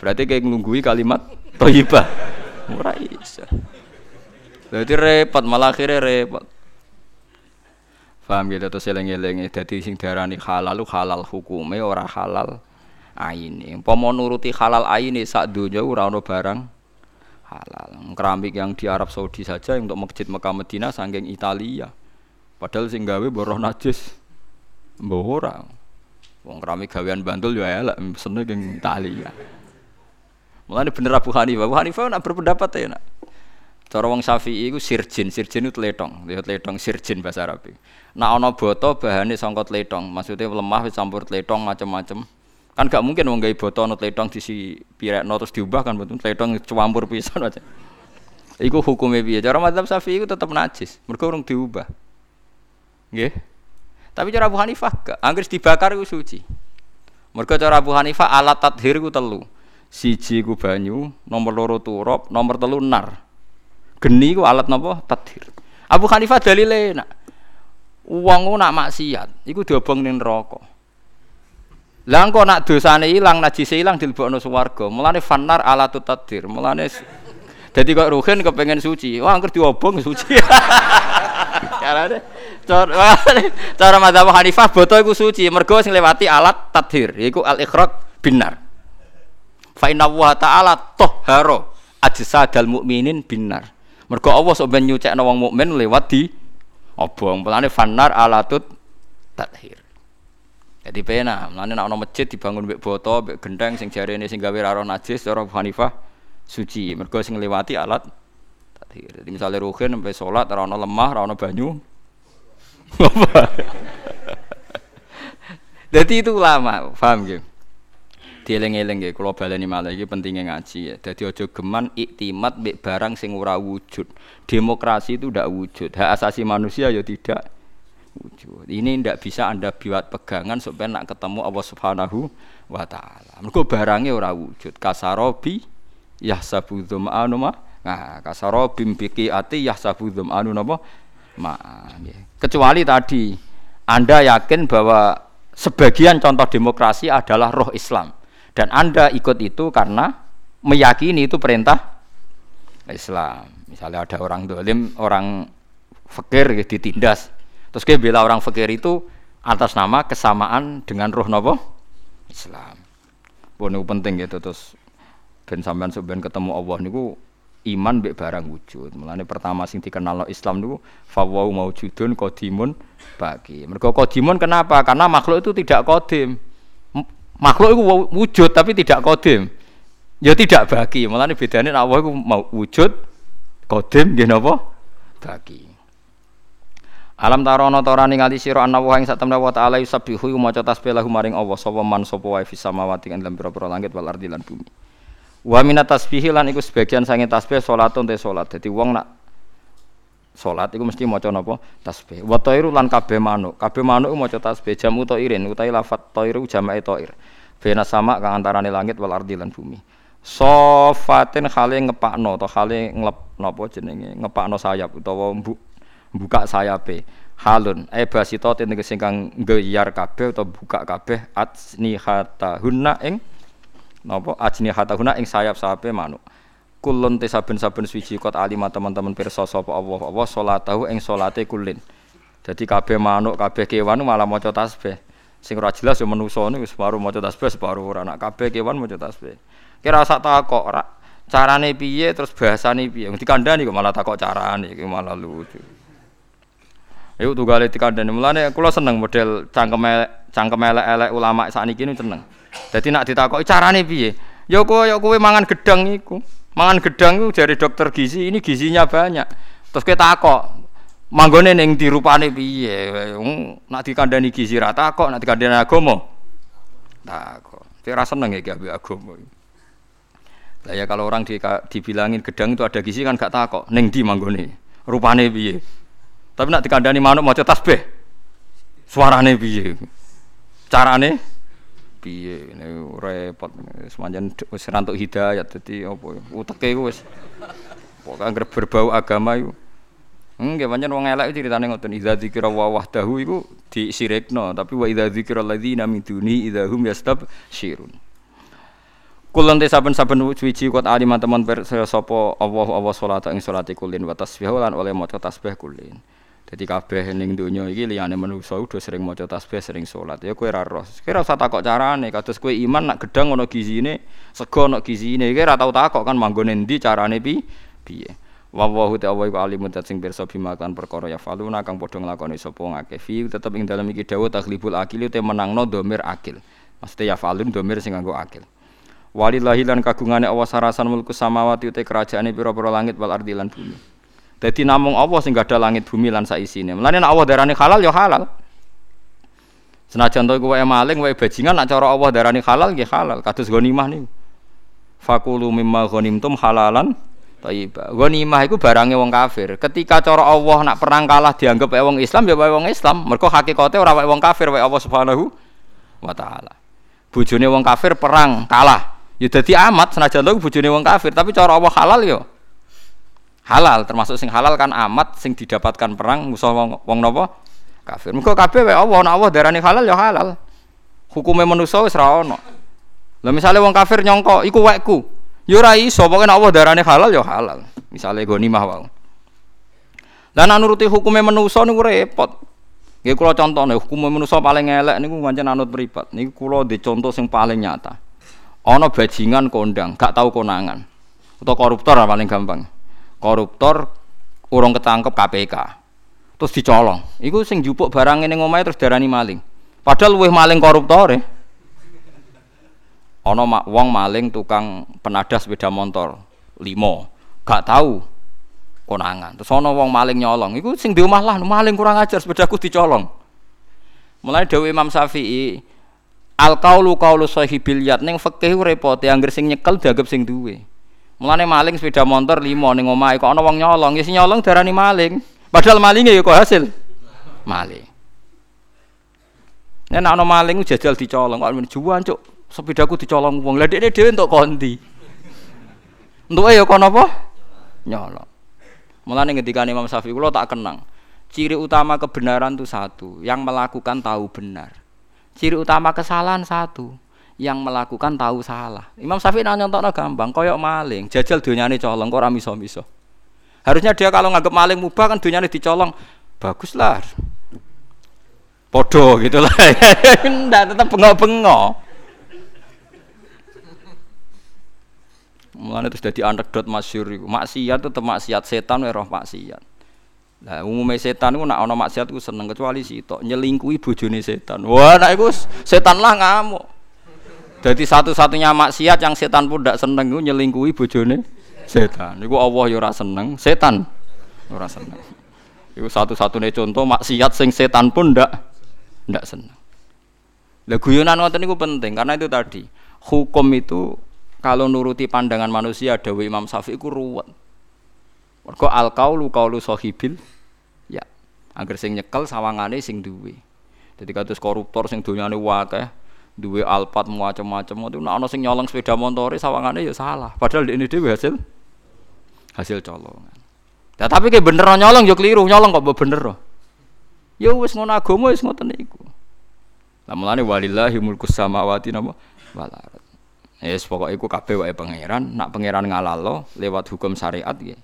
Berarti kayak ngelunggui kalimat toibah. Ora iso. Berarti repot, malah akhirnya repot. Paham gitu terus eling-eling dadi sing diarani halal lu halal hukume ora halal aine. Umpama nuruti halal aine sak donya ora ono barang halal. Keramik yang di Arab Saudi saja untuk masjid Mekah Medina saking Italia. Padahal sing gawe boroh najis. Mbah ora. Wong keramik gawean Bantul yo elek seneng Italia. Mulane bener Abu Hanifah. Abu Hanifah nak berpendapat ya nak. Cara wong Syafi'i iku sirjin, sirjin itu tletong, lihat tletong sirjin bahasa Arab. Nah ana boto bahane sangka tletong, maksudnya lemah wis campur tletong macam-macam. Kan gak mungkin wong gawe boto ana tletong disi pirekno terus diubah kan betul tletong campur pisan aja. Iku hukumnya piye? Cara mazhab Syafi'i iku tetep najis, mergo urung diubah. Nggih. Tapi cara Abu Hanifah gak, anggere dibakar iku suci. Mergo cara Abu Hanifah alat tathhir iku telu siji ku banyu, nomor loro turop, nomor telu nar. Geni ku alat napa? Tadhir. Abu Hanifah dalile nak wong nak maksiat iku diobong ning neraka. Lah engko nak dosane ilang, najise ilang dilebokno swarga. Mulane fanar alatut tadhir. Mulane dadi kok ruhin kepengen suci. Wah, angker diobong suci. Carane cara cara madzhab Hanifah boto iku suci mergo sing lewati alat tathir yaiku al ikhraq binar. Fa inna wa ta'ala tahhara ajsadal mukminin binar. Mergo Allah sok ben nyucekno wong mukmin lewat di obong. Pelane fanar alatut tathir. Jadi pena, mulane nek ana masjid dibangun mbek boto, mbek gendeng sing jarene sing gawe ra najis cara Hanifah suci. Mergo sing lewati alat tathir. Jadi misalnya ruhin sampai sholat ana lemah, ana banyu. Jadi itu lama, paham gitu? Dieling-eling nggih kula baleni malah iki pentingnya ngaji ya. Dadi aja geman iktimat mbek barang sing ora wujud. Demokrasi itu tidak wujud. Hak asasi manusia ya tidak wujud. Ini tidak bisa Anda buat pegangan supaya nak ketemu Allah Subhanahu wa taala. Mergo barangnya ora wujud. Kasarobi yahsabu dzama'anu ma. Nah, kasarobi biki ati yahsabu dzama'anu napa? Ma. Kecuali tadi Anda yakin bahwa sebagian contoh demokrasi adalah roh Islam dan Anda ikut itu karena meyakini itu perintah Islam. Misalnya ada orang dolim, orang fakir gitu, ditindas. Terus dia bela orang fakir itu atas nama kesamaan dengan roh nopo Islam. Pun penting gitu terus ben sampean sebenarnya ketemu Allah niku iman mbek barang wujud. Mulane pertama sing dikenal Islam niku fawau maujudun qadimun bagi. Mergo qadimun kenapa? Karena makhluk itu tidak kodim makhluk itu wujud tapi tidak kodim ya tidak bagi malah ini bedanya Allah itu mau wujud kodim dia apa bagi Alam tarono torani ngali sira anna wa ing satemna wa ta'ala yusabbihu maca tasbih lahu maring Allah sapa man sapa wae fis samawati ing dalam pira-pira langit wal ardi lan bumi. Wa minat tasbih lan iku sebagian sange tasbih salatun te salat. Dadi wong nak salat iku mesti maca napa tasbih. Wa tairu lan kabeh manuk. Kabeh manuk maca tasbih jamu tairin utawi lafat tairu jamae tair. Bena sama kang antarane langit wal ardi lan bumi. Sofatin khale ngepakno atau khale nglep napa jenenge ngepakno sayap utawa buka sayape. Halun e basita tegese kang nggeyar kabeh utawa buka kabeh hunna ing napa hunna ing sayap-sayape manuk. Kulun te saben-saben suci kot alima teman-teman pirsa sapa Allah Allah salatahu ing salate kulin. Jadi kabeh manuk kabeh kewan malah maca tasbih. Sing ora jelas ya manusa niku separuh maca tasbih, separuh ora. Nak kabeh kewan maca tasbih. Kira sak takok ora carane piye terus bahasane piye. Dikandani kok malah takok carane iki malah lucu. Ayo tunggale dikandani. Mulane kula seneng model cangkem cangkem elek-elek ulama sakniki niku seneng. Dadi nak ditakoki carane piye? Ya kowe ya kowe mangan gedang iku. Mangan gedang iku jari dokter gizi, ini gizinya banyak. Terus kita takok, manggone ning dirupane piye? Nak dikandani gizi ra takok nak dikandani agama takok. Saya rasa seneng ya ambek agama lah ya kalau orang di, dibilangin gedang itu ada gizi kan gak takok. Ning di manggone? Rupane piye? Tapi nak dikandani manuk maca tasbih. Suarane piye? Carane piye ini repot semanjan wis rantuk hidayat dadi apa uteke wis pokoke berbau agama itu Enggak pancen wong elek ceritane ngoten idza dzikra wa wahdahu iku disirikno tapi wa idza dzikra alladzina min duni idza hum yastabsyirun. Kulon te saben-saben suci kot alim teman sapa Allah Allah salat ing salate kulin wa tasbih lan oleh maca tasbih kulin. Jadi kabeh ning donya iki liyane manusa udah sering maca tasbih, sering salat. Ya kowe ora roh. Kowe ora usah takok carane, kados kowe iman nak gedang ana gizine, sego ana gizine, kowe ora tau takok kan manggone endi carane pi? Piye. wa wa hu ta'ala iku alimun sing pirsa bima kan perkara ya faluna kang padha nglakoni sapa ngake fi tetep ing dalem iki dawuh takhlibul akil te menangno domir akil. Mesti ya falun domir sing nganggo akil. Walillahi lan kagungane Allah sarasan mulku samawati te kerajaane pira-pira langit wal ardi lan bumi dadi namung Allah sing gadah langit bumi lan saisine mlane nek Allah darani halal ya halal senajan to iku wae maling wae bajingan nek cara Allah darani halal nggih halal kados ghanimah niku fakulu mimma ghanimtum halalan Thayyibah. Ghanimah iku barange wong kafir. Ketika cara Allah nak perang kalah dianggap wae wong Islam ya wae wong Islam. Mergo hakikate ora wae wong kafir wae Allah Subhanahu wa taala. Bojone wong kafir perang kalah. Ya dadi amat senajan lho bojone wong kafir, tapi cara Allah halal ya. Halal termasuk sing halal kan amat sing didapatkan perang musuh wong, wong napa? Kafir. Mergo kabeh wae Allah, nek Allah darani halal ya halal. Hukume manusa wis ra ono. Lah misale wong kafir nyongko iku wekku. Yo ora iso, pokoke darane halal yo halal. Misale ghanimah wae. Lah nek nuruti hukume manusa niku repot. Nggih kula contohne hukume manusa paling elek niku pancen anut mripat. Niku kula di contoh sing paling nyata. Ana bajingan kondang, gak tahu konangan. Atau koruptor paling gampang. Koruptor urung ketangkep KPK. Terus dicolong. Iku sing jupuk barang ning omahe terus darani maling. Padahal luwih maling koruptor ya. Ana wong maling tukang penadah sepeda motor limo, gak tahu konangan. Terus ana wong maling nyolong, iku sing di omah lah maling kurang ajar sepedaku dicolong. Mulai Dewi Imam Syafi'i al kaulu kaulu sahibil yat ning fikih repot angger sing nyekel dianggap sing duwe. Mulane maling sepeda motor limo ning omahe kok ana wong nyolong, ya sing nyolong darani maling. Padahal malingnya ya kok hasil maling. Nek ana maling jajal dicolong kok juan cuk sepedaku dicolong wong. Lah dekne dhewe entuk kondi. Entuke ya kono apa? Nyolong. Mulane ngendikane Imam Syafi'i kula tak kenang. Ciri utama kebenaran itu satu, yang melakukan tahu benar. Ciri utama kesalahan satu, yang melakukan tahu salah. Imam Syafi'i nanya nyontok gampang, koyok maling, jajal dunyane colong, kok miso-miso. Harusnya dia kalau nganggep maling mubah kan dunyane dicolong, baguslah. Podo gitu lah. Ndak tetap bengok-bengok. Mulane terus dadi anekdot masyhur iku. Maksiat tetep maksiat setan wae roh maksiat. Lah umumnya setan iku nak ana maksiat iku seneng kecuali sitok nyelingkuhi bojone setan. Wah, nek iku setan lah ngamuk. Jadi satu-satunya maksiat yang setan pun tidak seneng itu nyelingkuhi bojone setan. Iku Allah ya ora seneng, setan ora seneng. Iku satu-satunya contoh maksiat sing setan pun ndak ndak seneng. Lah guyonan ngoten niku penting karena itu tadi hukum itu kalau nuruti pandangan manusia Dawe Imam Syafi'i ku ruwet. Mergo al kaulu kaulu sahibil ya. Agar sing nyekel sawangane sing duwe. Jadi kados koruptor sing donyane wakeh, duwe alpat macam-macam itu nek ana sing nyolong sepeda montore sawangane ya salah. Padahal ini dhewe hasil hasil colongan. Ya, tapi kayak bener nyolong yo keliru, nyolong kok bener. Ya wis ngono agama wis ngoten niku. Lah mulane walillahi mulkus samawati napa wal Yes, pokoknya iku kabeh wae pangeran, nak pangeran ngalalo lewat hukum syariat nggih.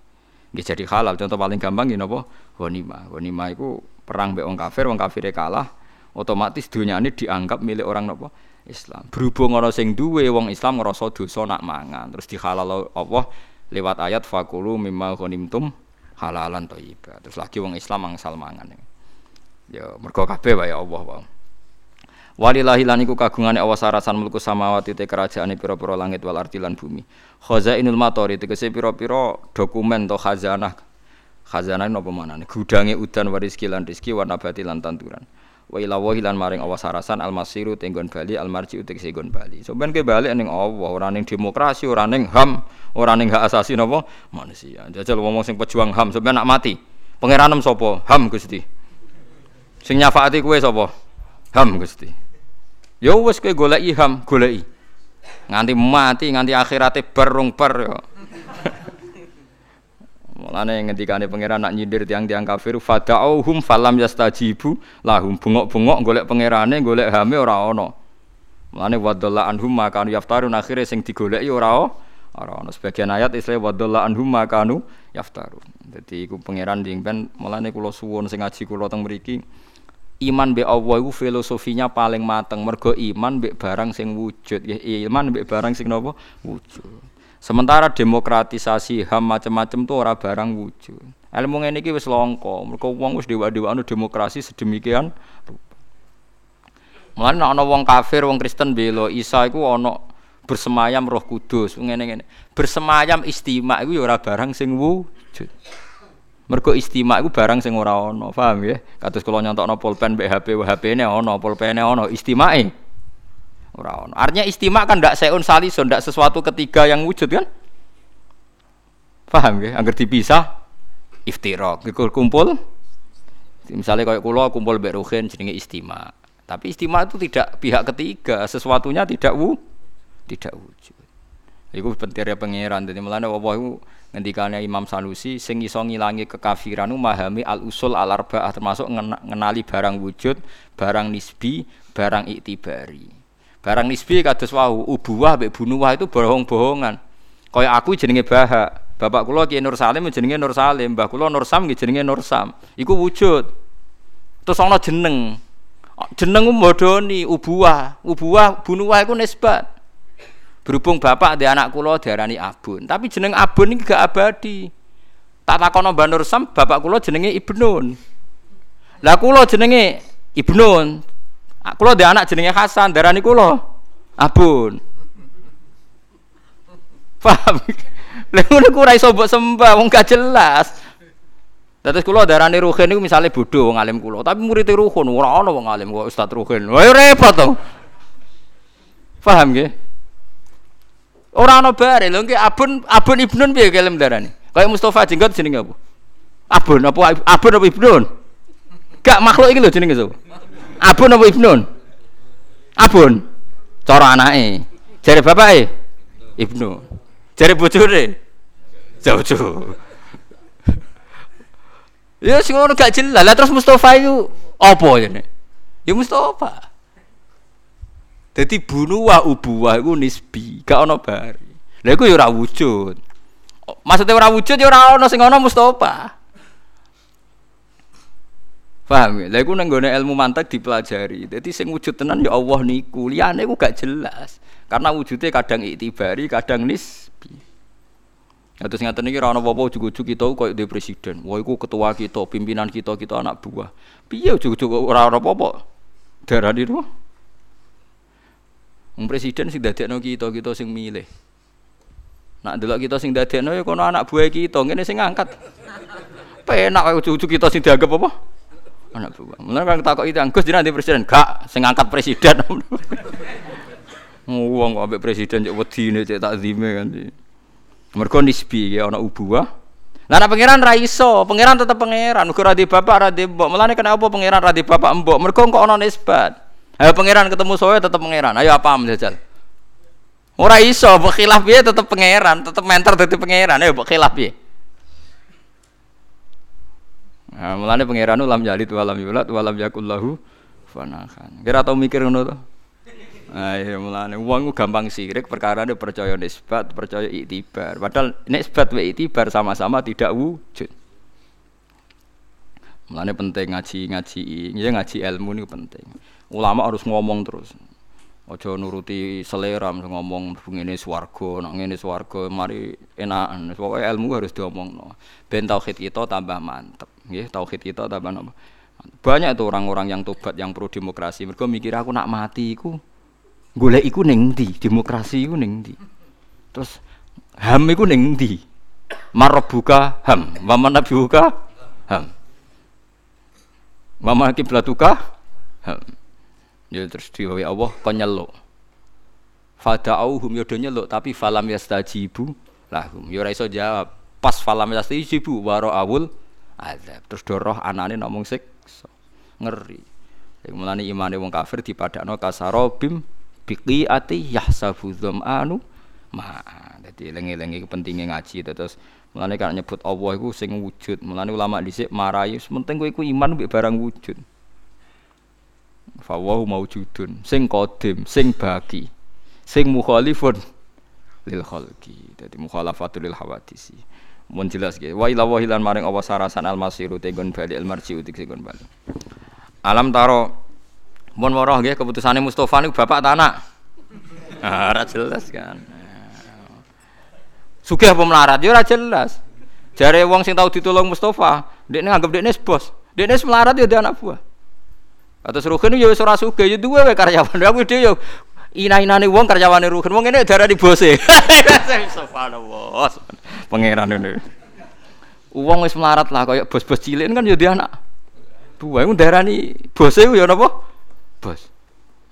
Nggih jadi halal. Contoh paling gampang nggih napa? Ghanimah. Ghanimah iku perang mbek wong kafir, wong kalah, otomatis dunyane dianggap milik orang napa? Islam. Berhubung ana sing duwe wong Islam ngrasa dosa nak mangan, terus dihalal Allah lewat ayat fakulu mimma ghanimtum halalan thayyiba. Terus lagi wong Islam angsal mangan. Ya mergo kabeh wae Allah wae. Walillahi lan iku kagungane awas sarasan mulku samawati te kerajaane pira-pira langit wal ardi lan bumi. Khazainul matori tegese pira-pira dokumen to khazanah. Khazanah napa manane? Gudange udan waris lan rezeki wa tanduran. Wa ila wahi lan maring awas sarasan al masiru tenggon bali al marji tegese gon bali. Sampeyan ke balik ning Allah, ora ning demokrasi, ora ning HAM, ora ning hak asasi napa manusia. Jajal ngomong sing pejuang HAM sampeyan nak mati. Pangeranem sapa? HAM Gusti. Sing nyafaati kowe sapa? HAM Gusti. Ya wis kowe goleki ham, goleki. Nganti mati, nganti akhirate barung bar ya. Mulane ngendikane pangeran nak nyindir tiang-tiang kafir fada'uhum falam yastajibu lahum bengok-bengok golek pangerane golek hame ora ana. Mulane wadalla anhum makanu yaftarun akhire sing digoleki ora ora ana. Sebagian ayat istilah wadalla anhum makanu yaftarun. Dadi iku pangeran dingpen mulane kula suwun sing ngaji kula teng mriki iman be Allah itu filosofinya paling mateng mergo iman be barang sing wujud iman be barang sing nopo wujud sementara demokratisasi ham macam-macam tuh ora barang wujud ilmu ngene iki wis longko mergo wong wis dewa-dewa anu demokrasi sedemikian Mulane ana wong kafir, wong Kristen belo Isa iku ana bersemayam Roh Kudus ngene-ngene. Bersemayam istimewa iku ya ora barang sing wujud. Mergo istimak iku barang sing ora ana, paham ya? Kados kula nyontokno pulpen mbek HP, HP-ne ana, pulpene ana, istimake ora ana. Artinya istimak kan ndak seun salison, ndak sesuatu ketiga yang wujud kan? Paham ya? Angger dipisah iftirak, kumpul misalnya kayak kulo kumpul mbek Ruhin jenenge istimak. Tapi istimak itu tidak pihak ketiga, sesuatunya tidak wu, tidak wujud. Iku pentingnya pangeran. Jadi mulane Allah itu Imam Sanusi sing iso ngilangi kekafiran memahami al usul al arbaah termasuk ngenali barang wujud, barang nisbi, barang iktibari. Barang nisbi kados wau ubuwah mbek bunuwah itu bohong-bohongan. Kaya aku jenenge baha. Bapak kula Ki Nur Salim jenenge Nur Salim, mbah kula Nur Sam nggih jenenge Nur Sam. Iku wujud. Terus ana jeneng. Jeneng modoni ubuah. Ubuah bunuwah iku nisbat. Berhubung bapak di anak kula diarani Abun, tapi jeneng Abun iki gak abadi. Tak takono Mbah Nur Sam, bapak kula jenenge Ibnun. Lah kula jenenge Ibnun. Kula di anak jenenge Hasan, darani kula Abun. Paham? Lha ngono iso mbok sembah wong gak jelas. Dados kula darani Ruhin niku misale bodho wong alim kula, tapi murid Ruhin ora ana wong alim kok Ustaz Ruhin. Wah repot to. Paham nggih? Ora ana bare lho Abun Abun Ibnun piye kelem darani? Kayak Mustafa jenggot jenenge apa? Abun apa Abun apa Ibnun? Gak makhluk iki lho jenenge sapa? Abun apa Ibnun? Abun. Cara anake. Jare bapake Ibnu. Jare bojone jauh-jauh. Ya sing ngono gak jelas. Lah terus Mustafa itu apa jane? Ya Mustafa. Jadi bunuh wa ubuwah iku nisbi, gak ono bari. Lah iku ya ora wujud. Maksudnya ora wujud ya ora ono sing ono Mustafa. Paham ya? Lah iku nang ilmu mantek dipelajari. Jadi sing wujud tenan ya Allah niku. Liyane iku gak jelas. Karena wujudnya kadang itibari, kadang nisbi. Ya terus ngaten iki ora ana apa-apa ujug-ujug kita koyo presiden. Wah iku ketua kita, pimpinan kita, kita anak buah. Piye ujug-ujug ora ana apa-apa? Darani itu. Wong presiden sing dadekno kita, kita sing milih. Nak delok kita sing dadekno ya kono anak buah kita, ngene sing ngangkat. Penak ujug-ujug kita sing dianggap apa? Anak buah. Mulane kan takok itu Gus jenengan di presiden, gak sing ngangkat presiden. Wong kok ambek presiden cek wedine cek takzime kan. Mergo nisbi ya ana ubuah. Lah nek pangeran ra iso, pangeran tetep pangeran, uga ra di bapak ra di mbok. Mulane kenapa pangeran ra di bapak mbok? Mergo kok ana nisbat. Ayo pangeran ketemu saya tetep pangeran. Ayo apa menjajal? Ora iso, mbok khilaf tetep pangeran, tetep menter dadi pangeran. Ayo mbok khilaf? Nah, mulane pangeran ulam jalid walam yulad walam yakullahu fanakan. Kira tau mikir ngono to? Nah, iya mulane wong gampang sirik perkara dia percaya nisbat, percaya iktibar. Padahal nisbat wa iktibar sama-sama tidak wujud. Mulane penting ngaji-ngaji, ya ngaji ilmu ini penting. Ulama harus ngomong terus. Ojo nuruti selera ngomong ngene swarga, nak ngene swarga mari enakan. Pokoke ilmu harus diomongno. Ben tauhid kita tambah mantep, nggih. Tauhid kita tambah napa? Banyak tuh orang-orang yang tobat yang pro demokrasi. Mereka mikir aku nak mati iku golek iku ning? Demokrasi iku ning? Terus HAM iku ning ndi? Marabuka HAM, wa manabiuka HAM. Wa kiblatuka HAM. Ya terus diwawi Allah penyeluk. Fada'auhum ya do nyeluk tapi falam yastajibu lahum. Ya ora iso jawab. Pas falam yastajibu waro awul azab. Terus doroh anane ngomong. Ngeri. Mulane imane wong kafir dipadakno kasarobim biqiati yahsabu dzam'anu ma dadi lengi-lengi pentingnya ngaji terus mulane kan nyebut Allah iku sing wujud mulane ulama dhisik marai penting kowe iku iman mbek barang wujud fawahu maujudun sing qadim sing baki sing mukhalifun lil khalqi dadi mukhalafatul lil hawadisi mun jelas ge wa ila wahilan maring Allah sarasan al masiru tegon bali al marji'u tegon bali alam taro Mun woroh nggih keputusane Mustofa niku bapak ta anak? Ah, ora jelas kan. Sugih apa melarat ya ora jelas. Jare wong sing tau ditolong Mustofa, ndekne nganggep ndekne bos. Ndekne melarat ya anak buah. Atau Ruhin ya wis ora sugih ya duwe karyawan. Aku dhewe ya ina-inane wong karyawane Ruhin. Wong ngene darani bose. Subhanallah. Pangeran ini. Wong wis melarat lah kaya bos-bos cilik kan ya dia anak. Buah iku darani bose ya napa? bos.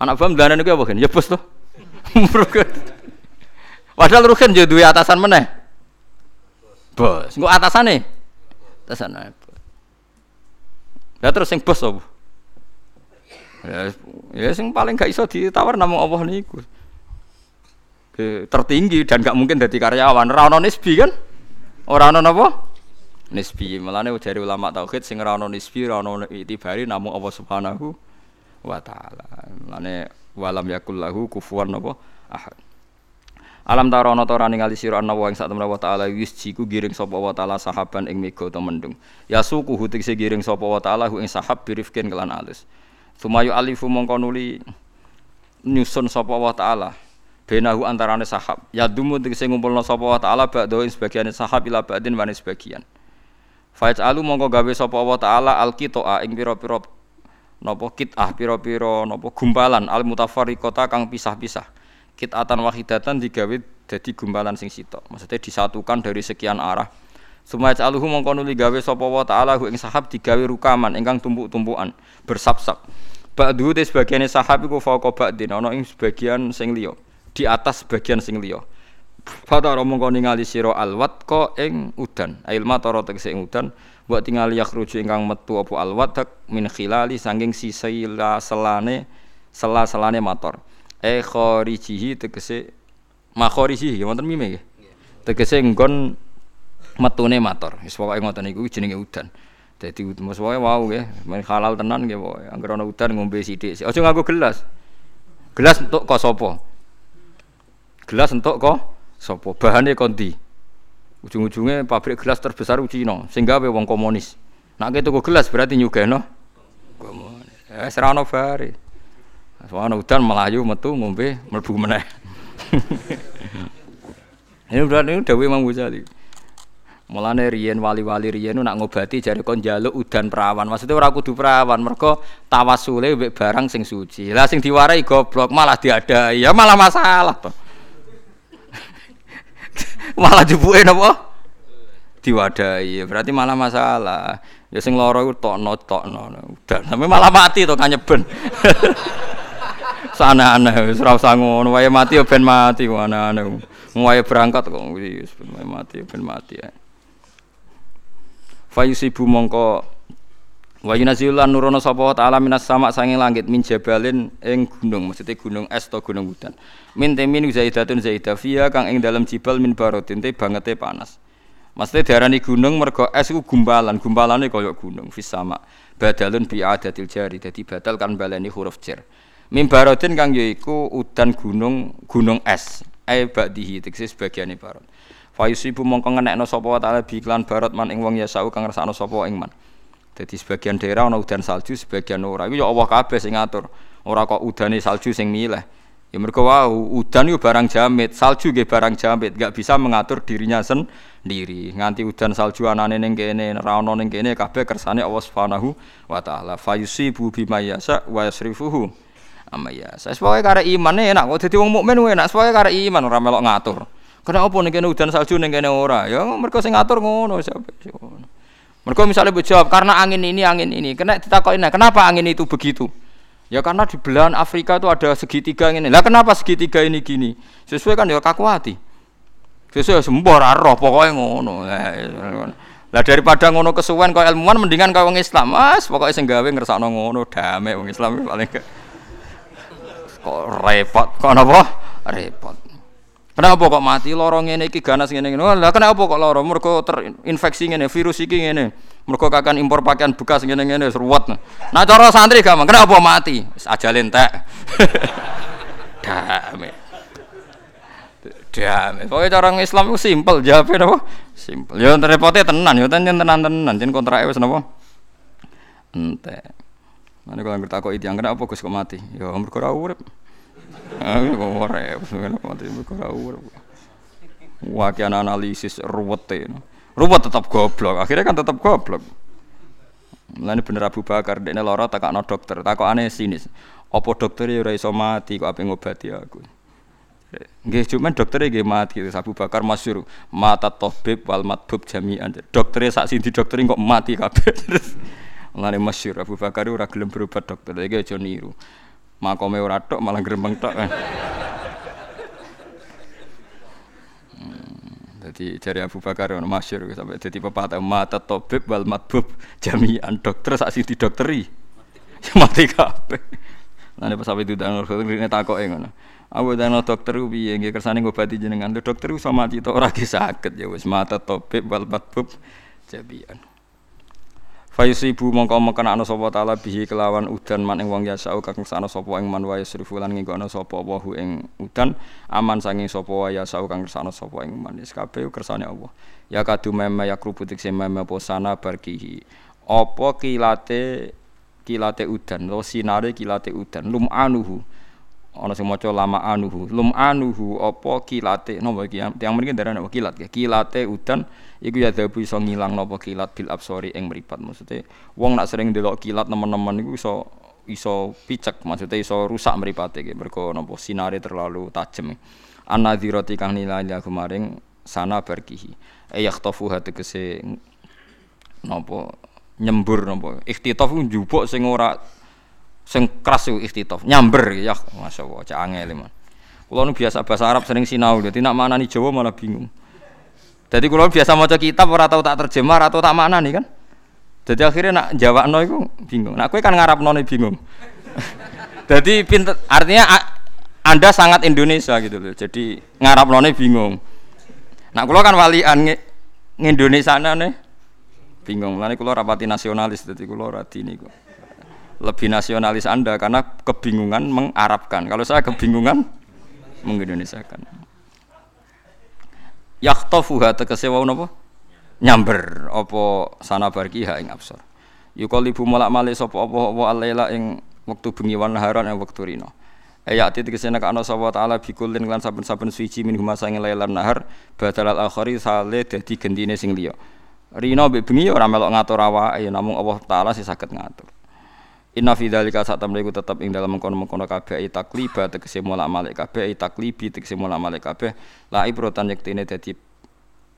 Anak bam dolanan iku apa kan? Ya bos to. Padahal Ruhin yo duwe atasan meneh. Bos, engko atasane. Atasane. Ya terus sing bos apa? Ya, ya sing paling gak iso ditawar namung Allah niku. tertinggi dan gak mungkin jadi karyawan. Ora ono nisbi kan? Ora ono napa? Nisbi. Mulane dari ulama tauhid sing ora ono nisbi, ora ono itibari namung Allah Subhanahu wa taala. Mane walam yakul lahu kufuwan napa ahad. Alam tarono ta ora ningali sira ana wa ing sak temene wa taala wis jiku giring sapa wa taala sahaban ing mega ta mendung. Ya suku hutik giring sapa wa taala ing sahab birifkin kelan alus. Sumayu alifu mongko nuli nyusun sapa wa taala benahu antarane sahab. Ya dumu tegese ngumpulna sapa wa taala ba'da ing sebagian sahab ila ba'din wani sebagian. Faiz alu mongko gawe sapa wa taala alqitoa ing pira-pira napa kitah pira-pira napa gumpalan al mutafarriqata kang pisah-pisah kitatan wahidatan digawe dadi gumpalan sing sitok. Maksudnya disatukan dari sekian arah. Sumait aluhu mongko nuli gawe sapa wa taala ing sahab digawe rukaman ingkang tumpuk-tumpukan bersap-sap. Ba'du te sebagian sahab iku fauqa ba'din ana ing sebagian sing liya, di atas sebagian sing liya. Fatara mongko ningali sira alwat ko ing udan. Ail matara tegese ing udan wa tingali yakhruju ingkang metu apa alwat min khilali sanging sisila selane sela-selane motor e kharijihi tegese makharijihi ya wonten mime nggih tegese nggon metune mator wis pokoke ngoten niku jenenge udan. Dadi mas wae wau nggih men halal tenan nggih pokoke. Anggere ana udan ngombe sithik aja nganggo gelas. Gelas entuk kok sapa? Gelas entuk kok sapa? Bahane kondi ujung-ujungnya pabrik gelas terbesar Cina sing gawe wong komunis. Nak tuku gelas berarti nyugeno komunis. Eh serano bare. Soalnya udan melayu metu ngombe mlebu meneh. ini berarti ini Dewi Imam Ghazali. Mulane riyen wali-wali riyen nak ngobati jare kon njaluk udan perawan. Maksudnya ora kudu perawan, mergo tawasule mbek barang sing suci. Lah sing diwarai goblok malah diadai. Ya malah masalah to. malah jupuke napa? Diwadahi. Berarti malah masalah. Ya sing lara iku tokno tokno udan. Sampe malah mati to kanyeben. sana aneh wis ora usah ngono wae mati ben mati kok aneh-aneh wae berangkat kok wis ben mati ben mati ya Fayusibu mongko. Wa yunazilan nurono sapa ta'ala minas sama sanging langit min jabalin ing gunung maksudnya gunung es atau gunung hutan. Min temin zaidatun zaidah fiha kang ing dalam jibal min barodin te bangete panas. Maksudnya diarani gunung mergo es ku gumpalan gumpalane kaya gunung fis sama. Badalun bi adatil jari dadi batal kan baleni huruf jar Mimbarodin kang yaiku udan gunung gunung es. Ai ba'dihi tegese sebagiane barot. Fa yusibu mongko ngenekno sapa wa ta'ala bi barot man ing wong yasau kang ngrasakno sapa ing man. Dadi sebagian daerah ana udan salju, sebagian ora. Iku ya Allah kabeh sing ngatur. Ora kok udane salju sing milih. Ya mergo wau udan yo barang jamit, salju nggih barang jamit, enggak bisa mengatur dirinya sendiri. Nganti udan salju anane ning kene, ora ana ning kene kabeh kersane Allah Subhanahu wa taala. Fa yusibu bima yasa wa yasrifuhu ama ya saya kare iman enak kok jadi wong mukmin enak sebagai kare iman orang melok ngatur kena apa kena udan salju nih kena ora? Ya mereka sing ngatur ngono siapa mereka misalnya berjawab karena angin ini angin ini. Kena ditakokin nah, kenapa angin itu begitu? Ya karena di belahan Afrika itu ada segitiga ini lah kenapa segitiga ini gini? Sesuai kan ya kaku hati. Sesuai sembor roh pokoknya ngono. Lah daripada ngono kesuwen kau ilmuwan mendingan kau Islam. Mas pokoknya sing gawe ngersakno ngono damai wong Islam. Paling kok repot kok napa? Repot kenapa kok mati? Lorong ngene iki ganas ngene ngene. Lah kenapa kok loro? Mergo terinfeksi ngene virus iki ngene. Mergo kakan impor pakaian bekas ngene ngene ruwet. Nah cara santri gampang. Kenapa mati? Wis ajale entek dame dame pokoknya cara Islam itu simpel jawabnya napa? Simpel. Ya repotnya tenan. Ya tenan tenan tenan. Jen kontraknya wis napa? Kalau ngerti aku itu yang kenapa Gus kok mati? Ya mereka ora. Kok ora kenapa mati mereka ora. Wah analisis ruwet e. Ruwet tetap goblok. Akhirnya kan tetap goblok. Mulane bener Abu Bakar dekne lara takakno dokter. aneh sinis. Apa dokter ya iso mati kok ape ngobati aku. Nggih cuman dokternya nggih mati Abu Bakar masyhur mata tabib wal matbub jami'an. Dokternya sak sing didokteri kok mati kabeh. Mulane masyhur Abu Bakar ora gelem berobat dokter, iki aja niru. Makome ora tok malah gremeng tok. Jadi dari Abu Bakar ono masyhur sampai jadi pepatah mata tabib wal matbub jami'an dokter sak sing didokteri. Mati kabeh. Nah, pas sampai itu dan dokter ini takok ngono. Aku dan dokter piye nggih kersane ngobati jenengan. Dokter iso mati to ora sakit ya wis mata tabib wal matbub jami'an. Fayusibu mongko mekena ana sapa taala bihi kelawan udan man ing wong yasau kang sana sapa ing man wa yasrifu lan ngingkono sapa wahu ing udan aman sanging sapa wa yasau kang sana sapa ing man. Wis kabeh kersane Allah. Ya kadu meme ya kruputik se meme posana barkihi. Apa kilate kilate udan lo sinare kilate udan? Lum anuhu ana sing maca lama anuhu. Lum anuhu apa kilate? Napa iki? Tiyang mriki darane apa kilat? Ya kilate udan iku ya dabu iso ngilang napa kilat bil absori ing mripat. Maksudnya wong nak sering delok kilat nemen-nemen iku iso iso picek maksudnya iso rusak mripate iki. Mergo napa sinare terlalu tajem. Anadzirati kang nilai aku maring sana berkihi ayaktafu tegese napa nyembur napa. Ikhtitaf njupuk sing ora sing keras iku ikhtitaf nyamber ya masyaallah cak angel man kula nu biasa bahasa Arab sering sinau dadi nak manani Jawa malah bingung jadi kalau biasa mau kitab ora tau tak terjemah atau tak mana nih kan. Jadi akhirnya nak jawab no itu bingung. Nak kue kan ngarap no bingung. Jadi pinter, artinya anda sangat Indonesia gitu loh. Jadi ngarap no bingung. Nak kalau kan walian nge, Indonesia nih bingung. Lalu kalau rapati nasionalis, jadi kalau rati ini kok lebih nasionalis anda karena kebingungan mengarabkan. Kalau saya kebingungan mengindonesiakan. Yaktofuha tegese wau napa? Nyamber. Apa sana barkiha ing absor. Yuqalibu malak male sapa apa apa alaila ing wektu bengi wan naharan ing wektu rino ayat tegese nek ana sapa taala bikulin lan saben-saben suci min huma sange lailan nahar badal al akhari sale dadi gendine sing liya. Rino mbek bengi ora melok ngatur awake namung Allah taala sing saged ngatur Inna fi dzalika sak temne iku tetep ing dalem mengkono-mengkono kabeh takliba tegese mola malik kabeh taklibi tegese mola malik kabeh. La ibrotan yektine dadi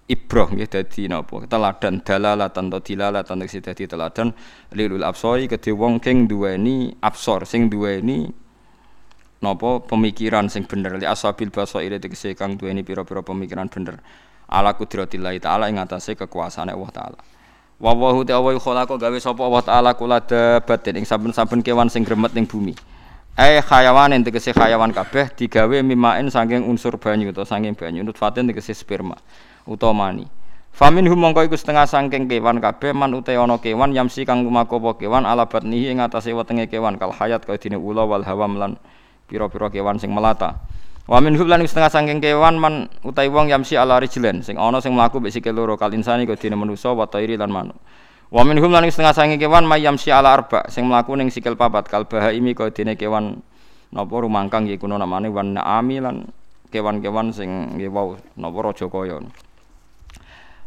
ibroh nggih dadi napa? Teladan dalalatan to dilalatan tegese dadi teladan. Lilul absori kedhe wong king duweni absor sing duweni napa? Pemikiran sing bener. Li asabil basair tegese kang duweni pira-pira pemikiran bener. Ala kudratillah taala ing atase kekuasaane Allah taala Wa wa ta wa khalaqa gawe sapa Allah taala kula dabatin ing saben-saben kewan sing gremet ning bumi. Eh hayawan tegese hayawan kabeh digawe mimain saking unsur banyu utawa saking banyu nutfatin tegese sperma utawa mani. Famin hum mongko iku setengah saking kewan kabeh man ute ana kewan yamsi kang lumaku apa kewan ala batnihi ing atase wetenge kewan kal hayat kaya dene ula wal hawam lan pira-pira kewan sing melata. Wa min hublan setengah sangking kewan man utai wong yamsi ala rijlen sing ana sing mlaku mek sikil loro kal insani kok dene manusa wa tairi lan manuk. Wa min hublan setengah sangking kewan may yamsi ala arba sing mlaku ning sikil papat kal bahaimi kok dene kewan napa rumangkang iki kuno namane wan naami lan kewan-kewan sing nggih wau napa raja kaya.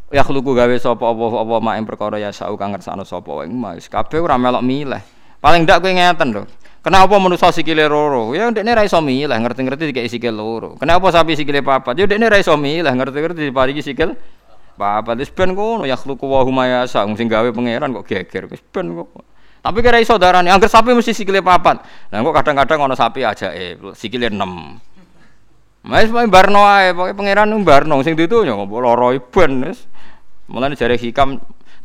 Ya khluku gawe sapa apa-apa mak ing perkara ya sau kang ngersakno sapa wae kabeh ora melok milih. Paling ndak kowe ngeten lho. Kenapa manusia sikile loro? Ya ndekne ra iso milih, ngerti-ngerti dikek sikil loro. Kenapa sapi sikile papat? Ya ndekne ra iso milih, ngerti-ngerti diparingi sikil papat. Wis ben ngono ya khluqu wa huma yasa, sing gawe pangeran kok geger. Wis ben kok. Tapi kira iso darani, angger sapi mesti sikile papat. Lah kok kadang-kadang ana sapi aja eh sikile 6. Mas main barno ae, pokoke pangeran barno sing ditunya kok loro ben wis. Mulane jare hikam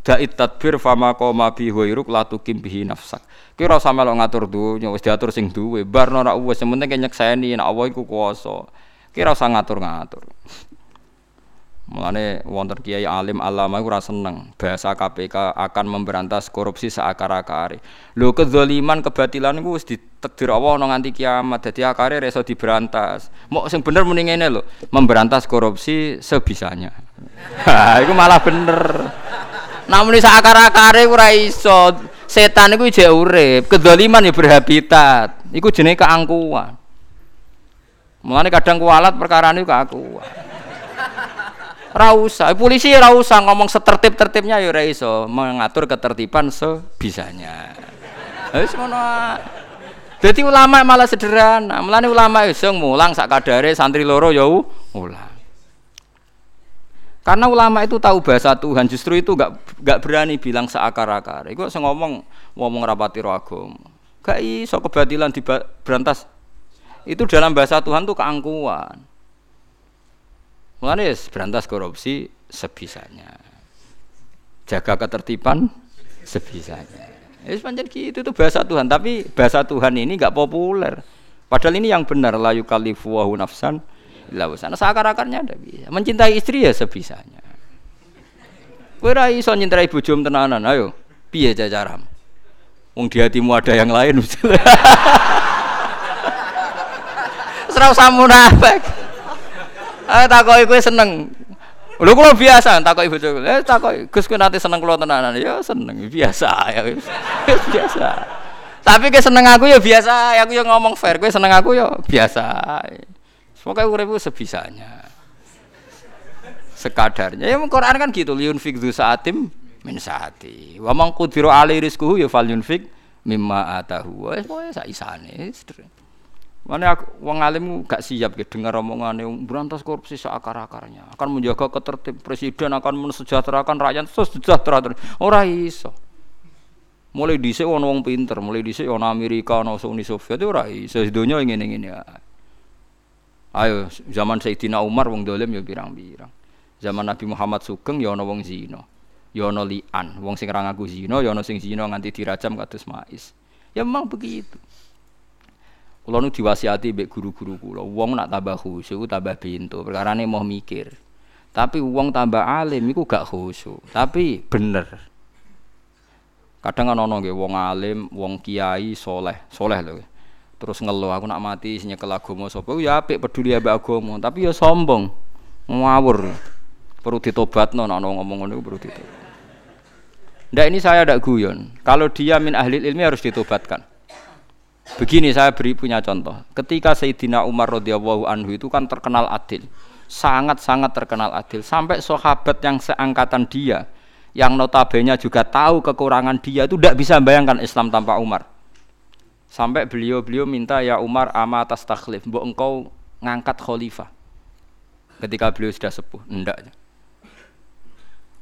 da'it tadbir fama qoma bi huiruk la tukim bihi nafsak. Ki ora usah melok ngatur dunya wis diatur sing duwe. Barno ora wis penting ke nyekseni nek Allah iku kuwasa. Ki ora ngatur-ngatur. Mulane wonten kiai alim alama ora seneng bahasa KPK akan memberantas korupsi seakar-akare. Lho kedzaliman kebatilan iku wis ditakdir Allah ana nganti kiamat. Dadi akare iso diberantas. Mok sing bener muni ngene memberantas korupsi sebisanya. Ha, iku malah bener. Namun sak akar-akare ora iso. Setan iku jek urip, kedzaliman ya berhabitat. Iku jenenge keangkuhan. Mulane kadang kualat perkara niku keangkuhan. Ora usah, polisi ora ngomong setertib-tertibnya ya ora iso, mengatur ketertiban sebisanya. Wis ngono Jadi ulama malah sederhana. Mulane ulama iso mulang sak kadare santri loro ya ulang. Karena ulama itu tahu bahasa Tuhan, justru itu gak, gak berani bilang seakar-akar. Iku saya ngomong ngomong rapati roh Gak iso kebatilan berantas. Itu dalam bahasa Tuhan tuh keangkuhan. Mulane berantas korupsi sebisanya. Jaga ketertiban sebisanya. Ya pancen gitu itu bahasa Tuhan, tapi bahasa Tuhan ini gak populer. Padahal ini yang benar la yukallifu nafsan lah wis ana sakar-akarnya ndak bisa. Mencintai istri ya sebisanya. Kowe ra iso nyintai bojomu tenanan, ayo. Piye cacaram? Wong di hatimu ada yang lain Serau samu munafik. Ah takoki kowe seneng. Lho kula biasa takoki bojo. Eh takoki Gus kowe nanti seneng kula tenanan. Ya seneng biasa ya biasa. Tapi ke seneng aku ya biasa, aku ya ngomong fair, kowe seneng aku ya biasa. Pokoknya uripku sebisanya. Sekadarnya. Ya Quran kan gitu, liun fikdu saatim min saati. Wa man qudira alai rizquhu ya falyunfik mimma atahu. Wes pokoke sak isane. Mana aku wong alim gak siap gitu dengar omongane berantas korupsi seakar-akarnya. Akan menjaga ketertib presiden akan mensejahterakan rakyat sejahtera. Ora iso. Mulai dhisik ono wong pinter, mulai dhisik ono Amerika, ono Uni Soviet ora iso donya ngene-ngene Ayo zaman Sayyidina Umar wong dolim ya pirang-pirang. Zaman Nabi Muhammad Sugeng ya ono wong zina. Ya ana lian. Wong sing ra ngaku zina ya ana sing zina nganti dirajam kados mais ya memang begitu. Kula nu diwasiati mbek guru-guru kula. Wong nak tambah khusyuk tambah pintu perkarane mau mikir. Tapi wong tambah alim iku gak khusyuk tapi bener. Kadang kan ana nggih wong alim wong kiai soleh. Soleh lho terus ngeluh aku nak mati sing nyekel agama sapa ya apik peduli ambek agama tapi ya sombong ngawur perlu ditobatno nek ana ngomong ngono perlu ditobat Ndak ini saya tidak guyon. Kalau dia min ahli ilmi harus ditobatkan. Begini saya beri punya contoh. Ketika Sayyidina Umar radhiyallahu anhu itu kan terkenal adil. Sangat-sangat terkenal adil. Sampai sahabat yang seangkatan dia yang notabene juga tahu kekurangan dia itu tidak bisa bayangkan Islam tanpa Umar. Sampai beliau-beliau minta ya Umar ama atas takhlif, mbok engkau ngangkat khalifah. Ketika beliau sudah sepuh, enggak.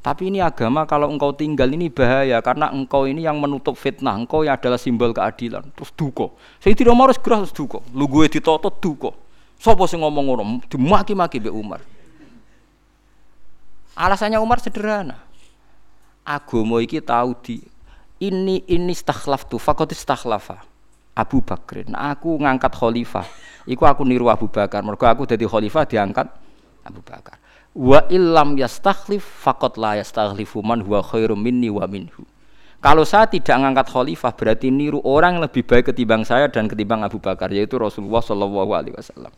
Tapi ini agama kalau engkau tinggal ini bahaya karena engkau ini yang menutup fitnah, engkau yang adalah simbol keadilan. Terus duko. Saya tidak mau harus gerah terus duko. Lu gue ditoto duko. Sopo sing ngomong ngono dimaki-maki be Umar. Alasannya Umar sederhana. Agama iki tahu di ini ini stakhlaf tu fakot stakhlafa. Abu Bakr. Nah, aku ngangkat khalifah. Iku aku niru Abu Bakar. Mergo aku jadi khalifah diangkat Abu Bakar wa illam yastakhlif faqad la yastakhlifu man huwa khairum minni wa minhu kalau saya tidak ngangkat khalifah berarti niru orang yang lebih baik ketimbang saya dan ketimbang Abu Bakar yaitu Rasulullah Shallallahu alaihi wasallam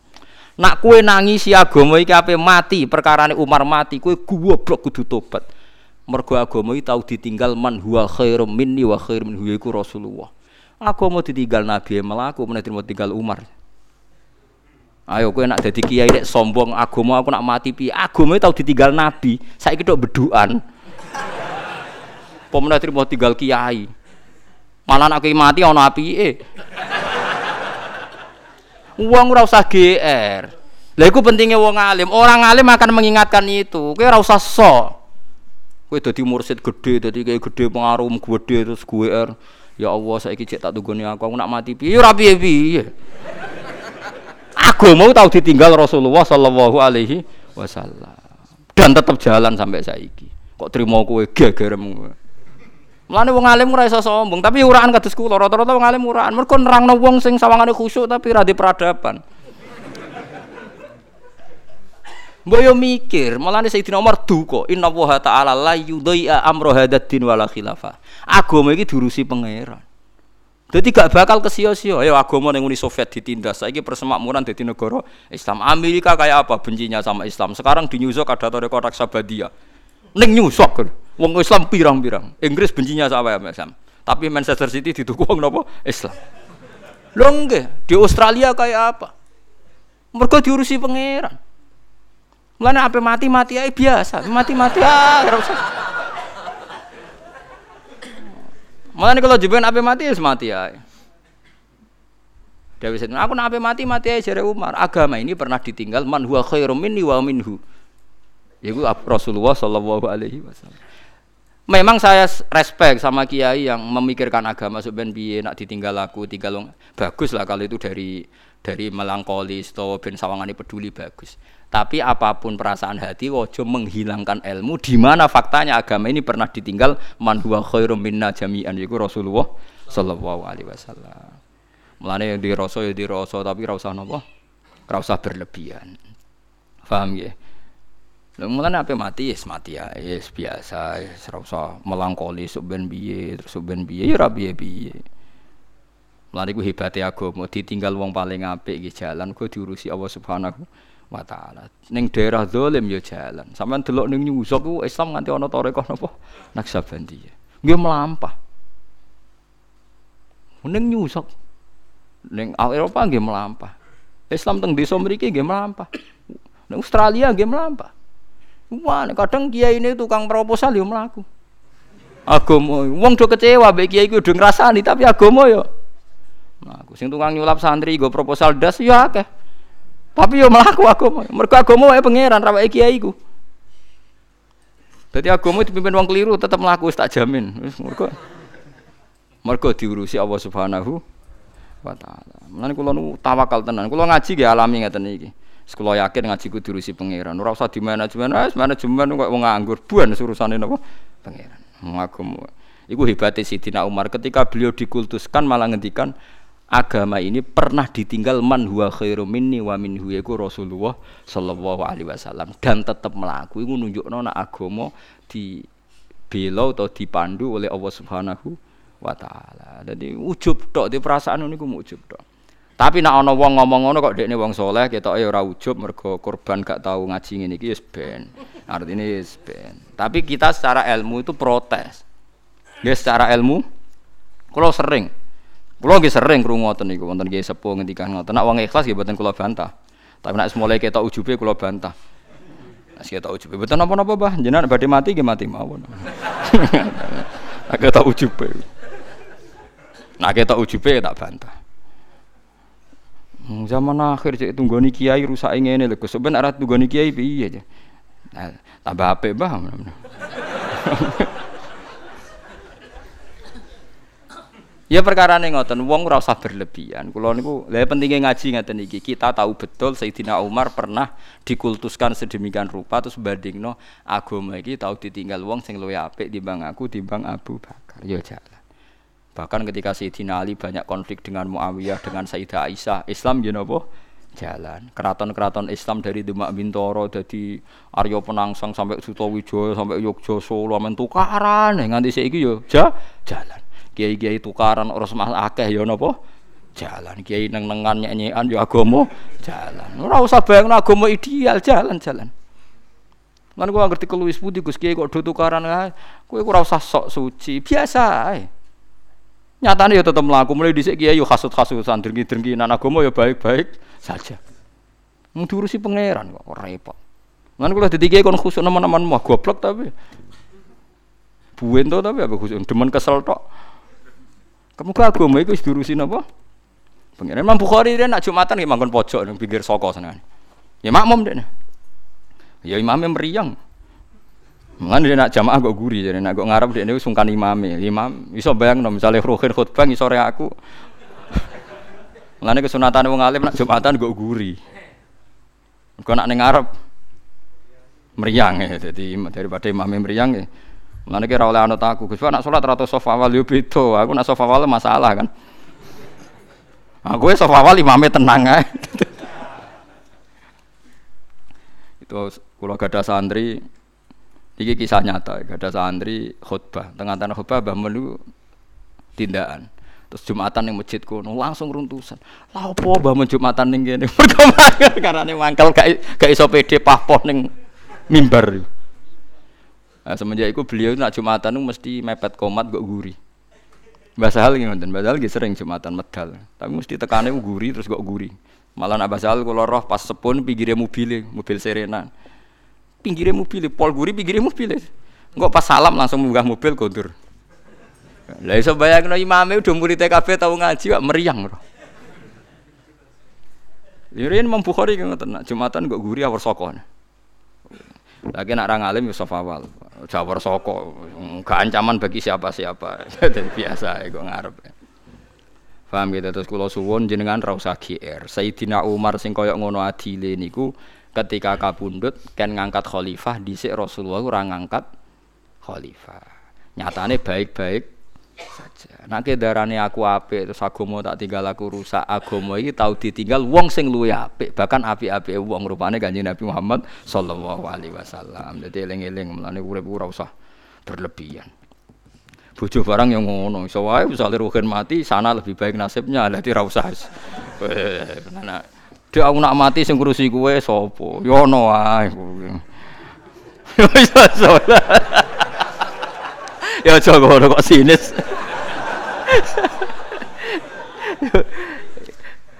nak kue nangisi agama iki ape mati perkara Umar mati kue goblok kudu tobat mergo agama iki tau ditinggal man huwa khairum minni wa khairum minhu yaiku Rasulullah agama ditinggal Nabi melaku menawa tinggal Umar Ayo kowe nak dadi kiai nek sombong agama aku nak mati piye? Agama tau ditinggal nabi, saiki tok bedukan. Pemenang terima tinggal kiai. Malah nak mati ana apike. Wong ora usah GR. Lah iku pentingnya wong alim. Orang alim akan mengingatkan itu. Kowe ora usah sok. Kowe dadi mursid gede, dadi kayak gede pengaruh gede terus GR. Ya Allah, saiki cek tak tunggone aku, aku nak mati piye? Ora piye-piye agama tahu ditinggal Rasulullah Shallallahu Alaihi Wasallam dan tetap jalan sampai saiki. Kok terima kue gegerem. Mulane wong alim ora iso sombong, tapi uraan kados kula rata-rata wong alim uraan. Mergo nerangno wong sing sawangane khusyuk tapi ra di peradaban. Mbok yo mikir, mulane Sayyidina Umar duka, inna wa ta'ala la yudhi'a amra hadzal din wala khilafah. Agama iki diurusi pangeran. Jadi gak bakal kesia-sia. Ya agama yang Uni Soviet ditindas. Saiki persemakmuran jadi negara Islam. Amerika kayak apa bencinya sama Islam. Sekarang di New York ada tarekat Sabadia. Neng New York. Wong Islam pirang-pirang. Inggris bencinya sama Islam. Tapi Manchester City didukung nopo Islam. Lho di Australia kayak apa? Mereka diurusi pangeran. Mulane apa mati-mati aja biasa. Mati-mati ah, Malah kalau jeben ape mati ya mati ya. Dewi Sayyidina, aku nak mati mati aja jare Umar. Agama ini pernah ditinggal man huwa khairum minni wa minhu. Yaitu Rasulullah Shallallahu Alaihi Wasallam. Memang saya respect sama kiai yang memikirkan agama sebenarnya biye nak ditinggal aku tinggal bagus lah kalau itu dari dari melankolis atau ben sawangane peduli bagus. Tapi apa pun perasaan hati wojo menghilangkan ilmu di mana faktanya agama ini pernah ditinggal man huwa khairum minna jami'an yaiku Rasulullah sallallahu alaihi wasallam. Mulane yang di rasa ya di rasa tapi napa? Ora usah berlebihan. Paham ya? Lha mulane ape mati yes mati ya, yes biasa, yes ora usah melangkoli sok ben piye, terus sok ben piye ya ora piye-piye. Mulane ku hebate agama ditinggal wong paling apik iki jalan ku diurusi Allah Subhanahu wa taala. Ning daerah zalim ya jalan. Sampeyan delok ning nyusuk ku Islam nganti ana tarekah napa? Naksabandiyah. Nggih melampah. Ning nyusuk. Ning Eropa nggih melampah. Islam teng desa mriki nggih melampah. Ning Australia nggih melampah. Wah, kadang kiai ini tukang proposal yo melaku. Agama, wong do kecewa mbek kiai ku do ngrasani tapi agama yo mlaku. Sing tukang nyulap santri go proposal das yo akeh. Tapi yo melaku agama. Mergo agama wae pangeran ra wae kiai ku. Dadi agama dipimpin wong keliru tetep melaku tak jamin. Wis mergo mergo diurusi Allah Subhanahu wa taala. Mulane kula nu tawakal tenan. Kula ngaji nggih alami ngeten iki. Sekolah yakin ngaji ku diurusi pangeran. Ora usah di manajemen, wis manajemen kok wong nganggur. Buan urusane napa? Pangeran. Ngagum. Iku hebatnya Sidina Umar ketika beliau dikultuskan malah ngendikan agama ini pernah ditinggal man huwa khairu minni wa minhu yaiku Rasulullah sallallahu alaihi wasallam dan tetap melaku iku nunjukno nek agama di bela atau dipandu oleh Allah Subhanahu wa taala. Jadi ujub tok di perasaan niku ujub tok. Tapi nak ana wong ngomong ngono kok dekne wong soleh ketoke ora ujub mergo korban gak tahu ngaji ngene iki wis ben. Artine wis ben. Tapi kita secara ilmu itu protes. Ya secara ilmu kula sering kula nggih sering krungu ngoten niku wonten nggih sepuh ngendikan ngoten. Nak wong ikhlas nggih mboten kula bantah. Tapi nak semule ketok ujube kula bantah. Nek ketok ujube mboten napa-napa bah, jenengan badhe mati nggih mati mawon. Nak ketok ujube. Nak ketok ujube tak bantah. Hmm, zaman akhir cek tunggoni kiai rusak ngene lho Gus. Ben arah tunggoni kiai piye. Nah, tambah apik bah. Ya perkara nih ngoten, wong ora usah berlebihan. Kulo niku, lha pentingnya ngaji ngeten iki. Kita tahu betul Sayyidina Umar pernah dikultuskan sedemikian rupa terus bandingno agama iki tahu ditinggal wong sing luwih apik timbang aku timbang Abu Bakar. Ya jalan. Bahkan ketika Sayyidina Ali banyak konflik dengan Muawiyah, dengan Sayyidah Aisyah, Islam know, jalan. Keraton-keraton Islam dari Demak Bintoro, dari Aryo Penangsang sampai Sutowijoyo, sampai Yogyo Solo, men tukaran, nganti saiki yo ja, jalan. Kiai-kiai tukaran orang semah akeh yo napa? Jalan. Kiai neng-nengan nyanyian yo agama jalan. Ora usah bayangno agama ideal, jalan-jalan. Lan gua ngerti keluwis putih Gus Kiai kok do tukaran ae. Kowe ora usah sok suci, biasa ae. Nyatanya ya tetap melaku mulai dhisik kiai yo hasut-hasutan drengki-drengkinan agama ya baik-baik saja. Mau diurusi pangeran kok repot. Lan kula dadi kiai kon khusuk nemen-nemen mah goblok tapi buwen to tapi apa khusuk demen kesel tok. Kamu agama iku wis diurusi napa? Pangeran Imam Bukhari dia nak Jumatan nggih manggon pojok ning pinggir soko sana. Ya makmum deh. Ya imamnya meriang. Mengan dia nak jamaah kok guri, jadi nak kok ngarep dia ini sungkan imam Imam, iso bayang no, misalnya ruhin khutbah sore aku. Mengenai kesunatan wong alim nak jumatan kok guri. Kau nak neng ngarep meriang ya, jadi daripada imam meriang ya. Mengenai kira oleh anut aku, Gus nak sholat atau sofa awal yo aku nak sofa awal masalah kan. Aku ya sofa awal imamnya tenang ya. Itu kalau gada santri Iki kisah nyata, ada santri khutbah, tengah-tengah khutbah Mbah Mun tindakan. Terus Jumatan yang masjid kuno langsung runtusan. Lah apa Mbah Mun Jumatan ning kene? Mergo karena mangkel gak gak iso pede pahpoh ning mimbar. Nah, semenjak itu beliau nak Jumatan itu mesti mepet komat kok guri. Mbah Sahal ngoten, Mbah Sahal sering Jumatan medal. Tapi mesti tekane guri terus kok guri. Malah nak Mbah Sahal kula roh pas sepun pinggire mobil, mobil Serena pinggirnya mobil, pol guri pinggirnya mobil. Enggak pas salam langsung munggah mobil kondur. Lah iso bayangno imame udah murid TKB tau ngaji kok meriang. Lirin Imam Bukhari ngoten Jumatan kok guri awar soko. Lagi nak orang alim Yusuf awal, jawar soko, gak ancaman bagi siapa-siapa. Jadi biasa kok ngarep. Paham gitu terus kula suwun jenengan ra usah GR. Sayyidina Umar sing koyo ngono adile niku ketika kabundut kan ngangkat khalifah dhisik Rasulullah ora ngangkat khalifah. Nyatane baik-baik saja. Nek darane aku apik terus agama tak tinggal aku rusak, agama iki tau ditinggal wong sing luwih apik, bahkan apik-apike wong rupane Kanjeng Nabi Muhammad sallallahu alaihi wasallam. Dadi eling-eling mulane urip ora usah berlebihan. Bojo barang yang ngono, iso wae misale ruhin mati, sana lebih baik nasibnya, dadi ora usah. Nah, dia aku nak mati sing ngurusi kowe sapa? Ya ono wae. Ya aja ngono kok sinis.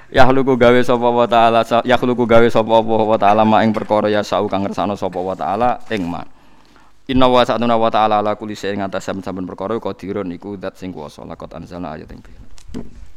Ya luku gawe sapa wa taala ya luku gawe sapa wa taala ma ing perkara ya sau kang ngersano sapa wa taala ing ma. Inna wa sa'atuna wa ta'ala ala kulli shay'in ngatas saben-saben perkara qadirun iku zat sing kuwasa lakot anzalna ayat ing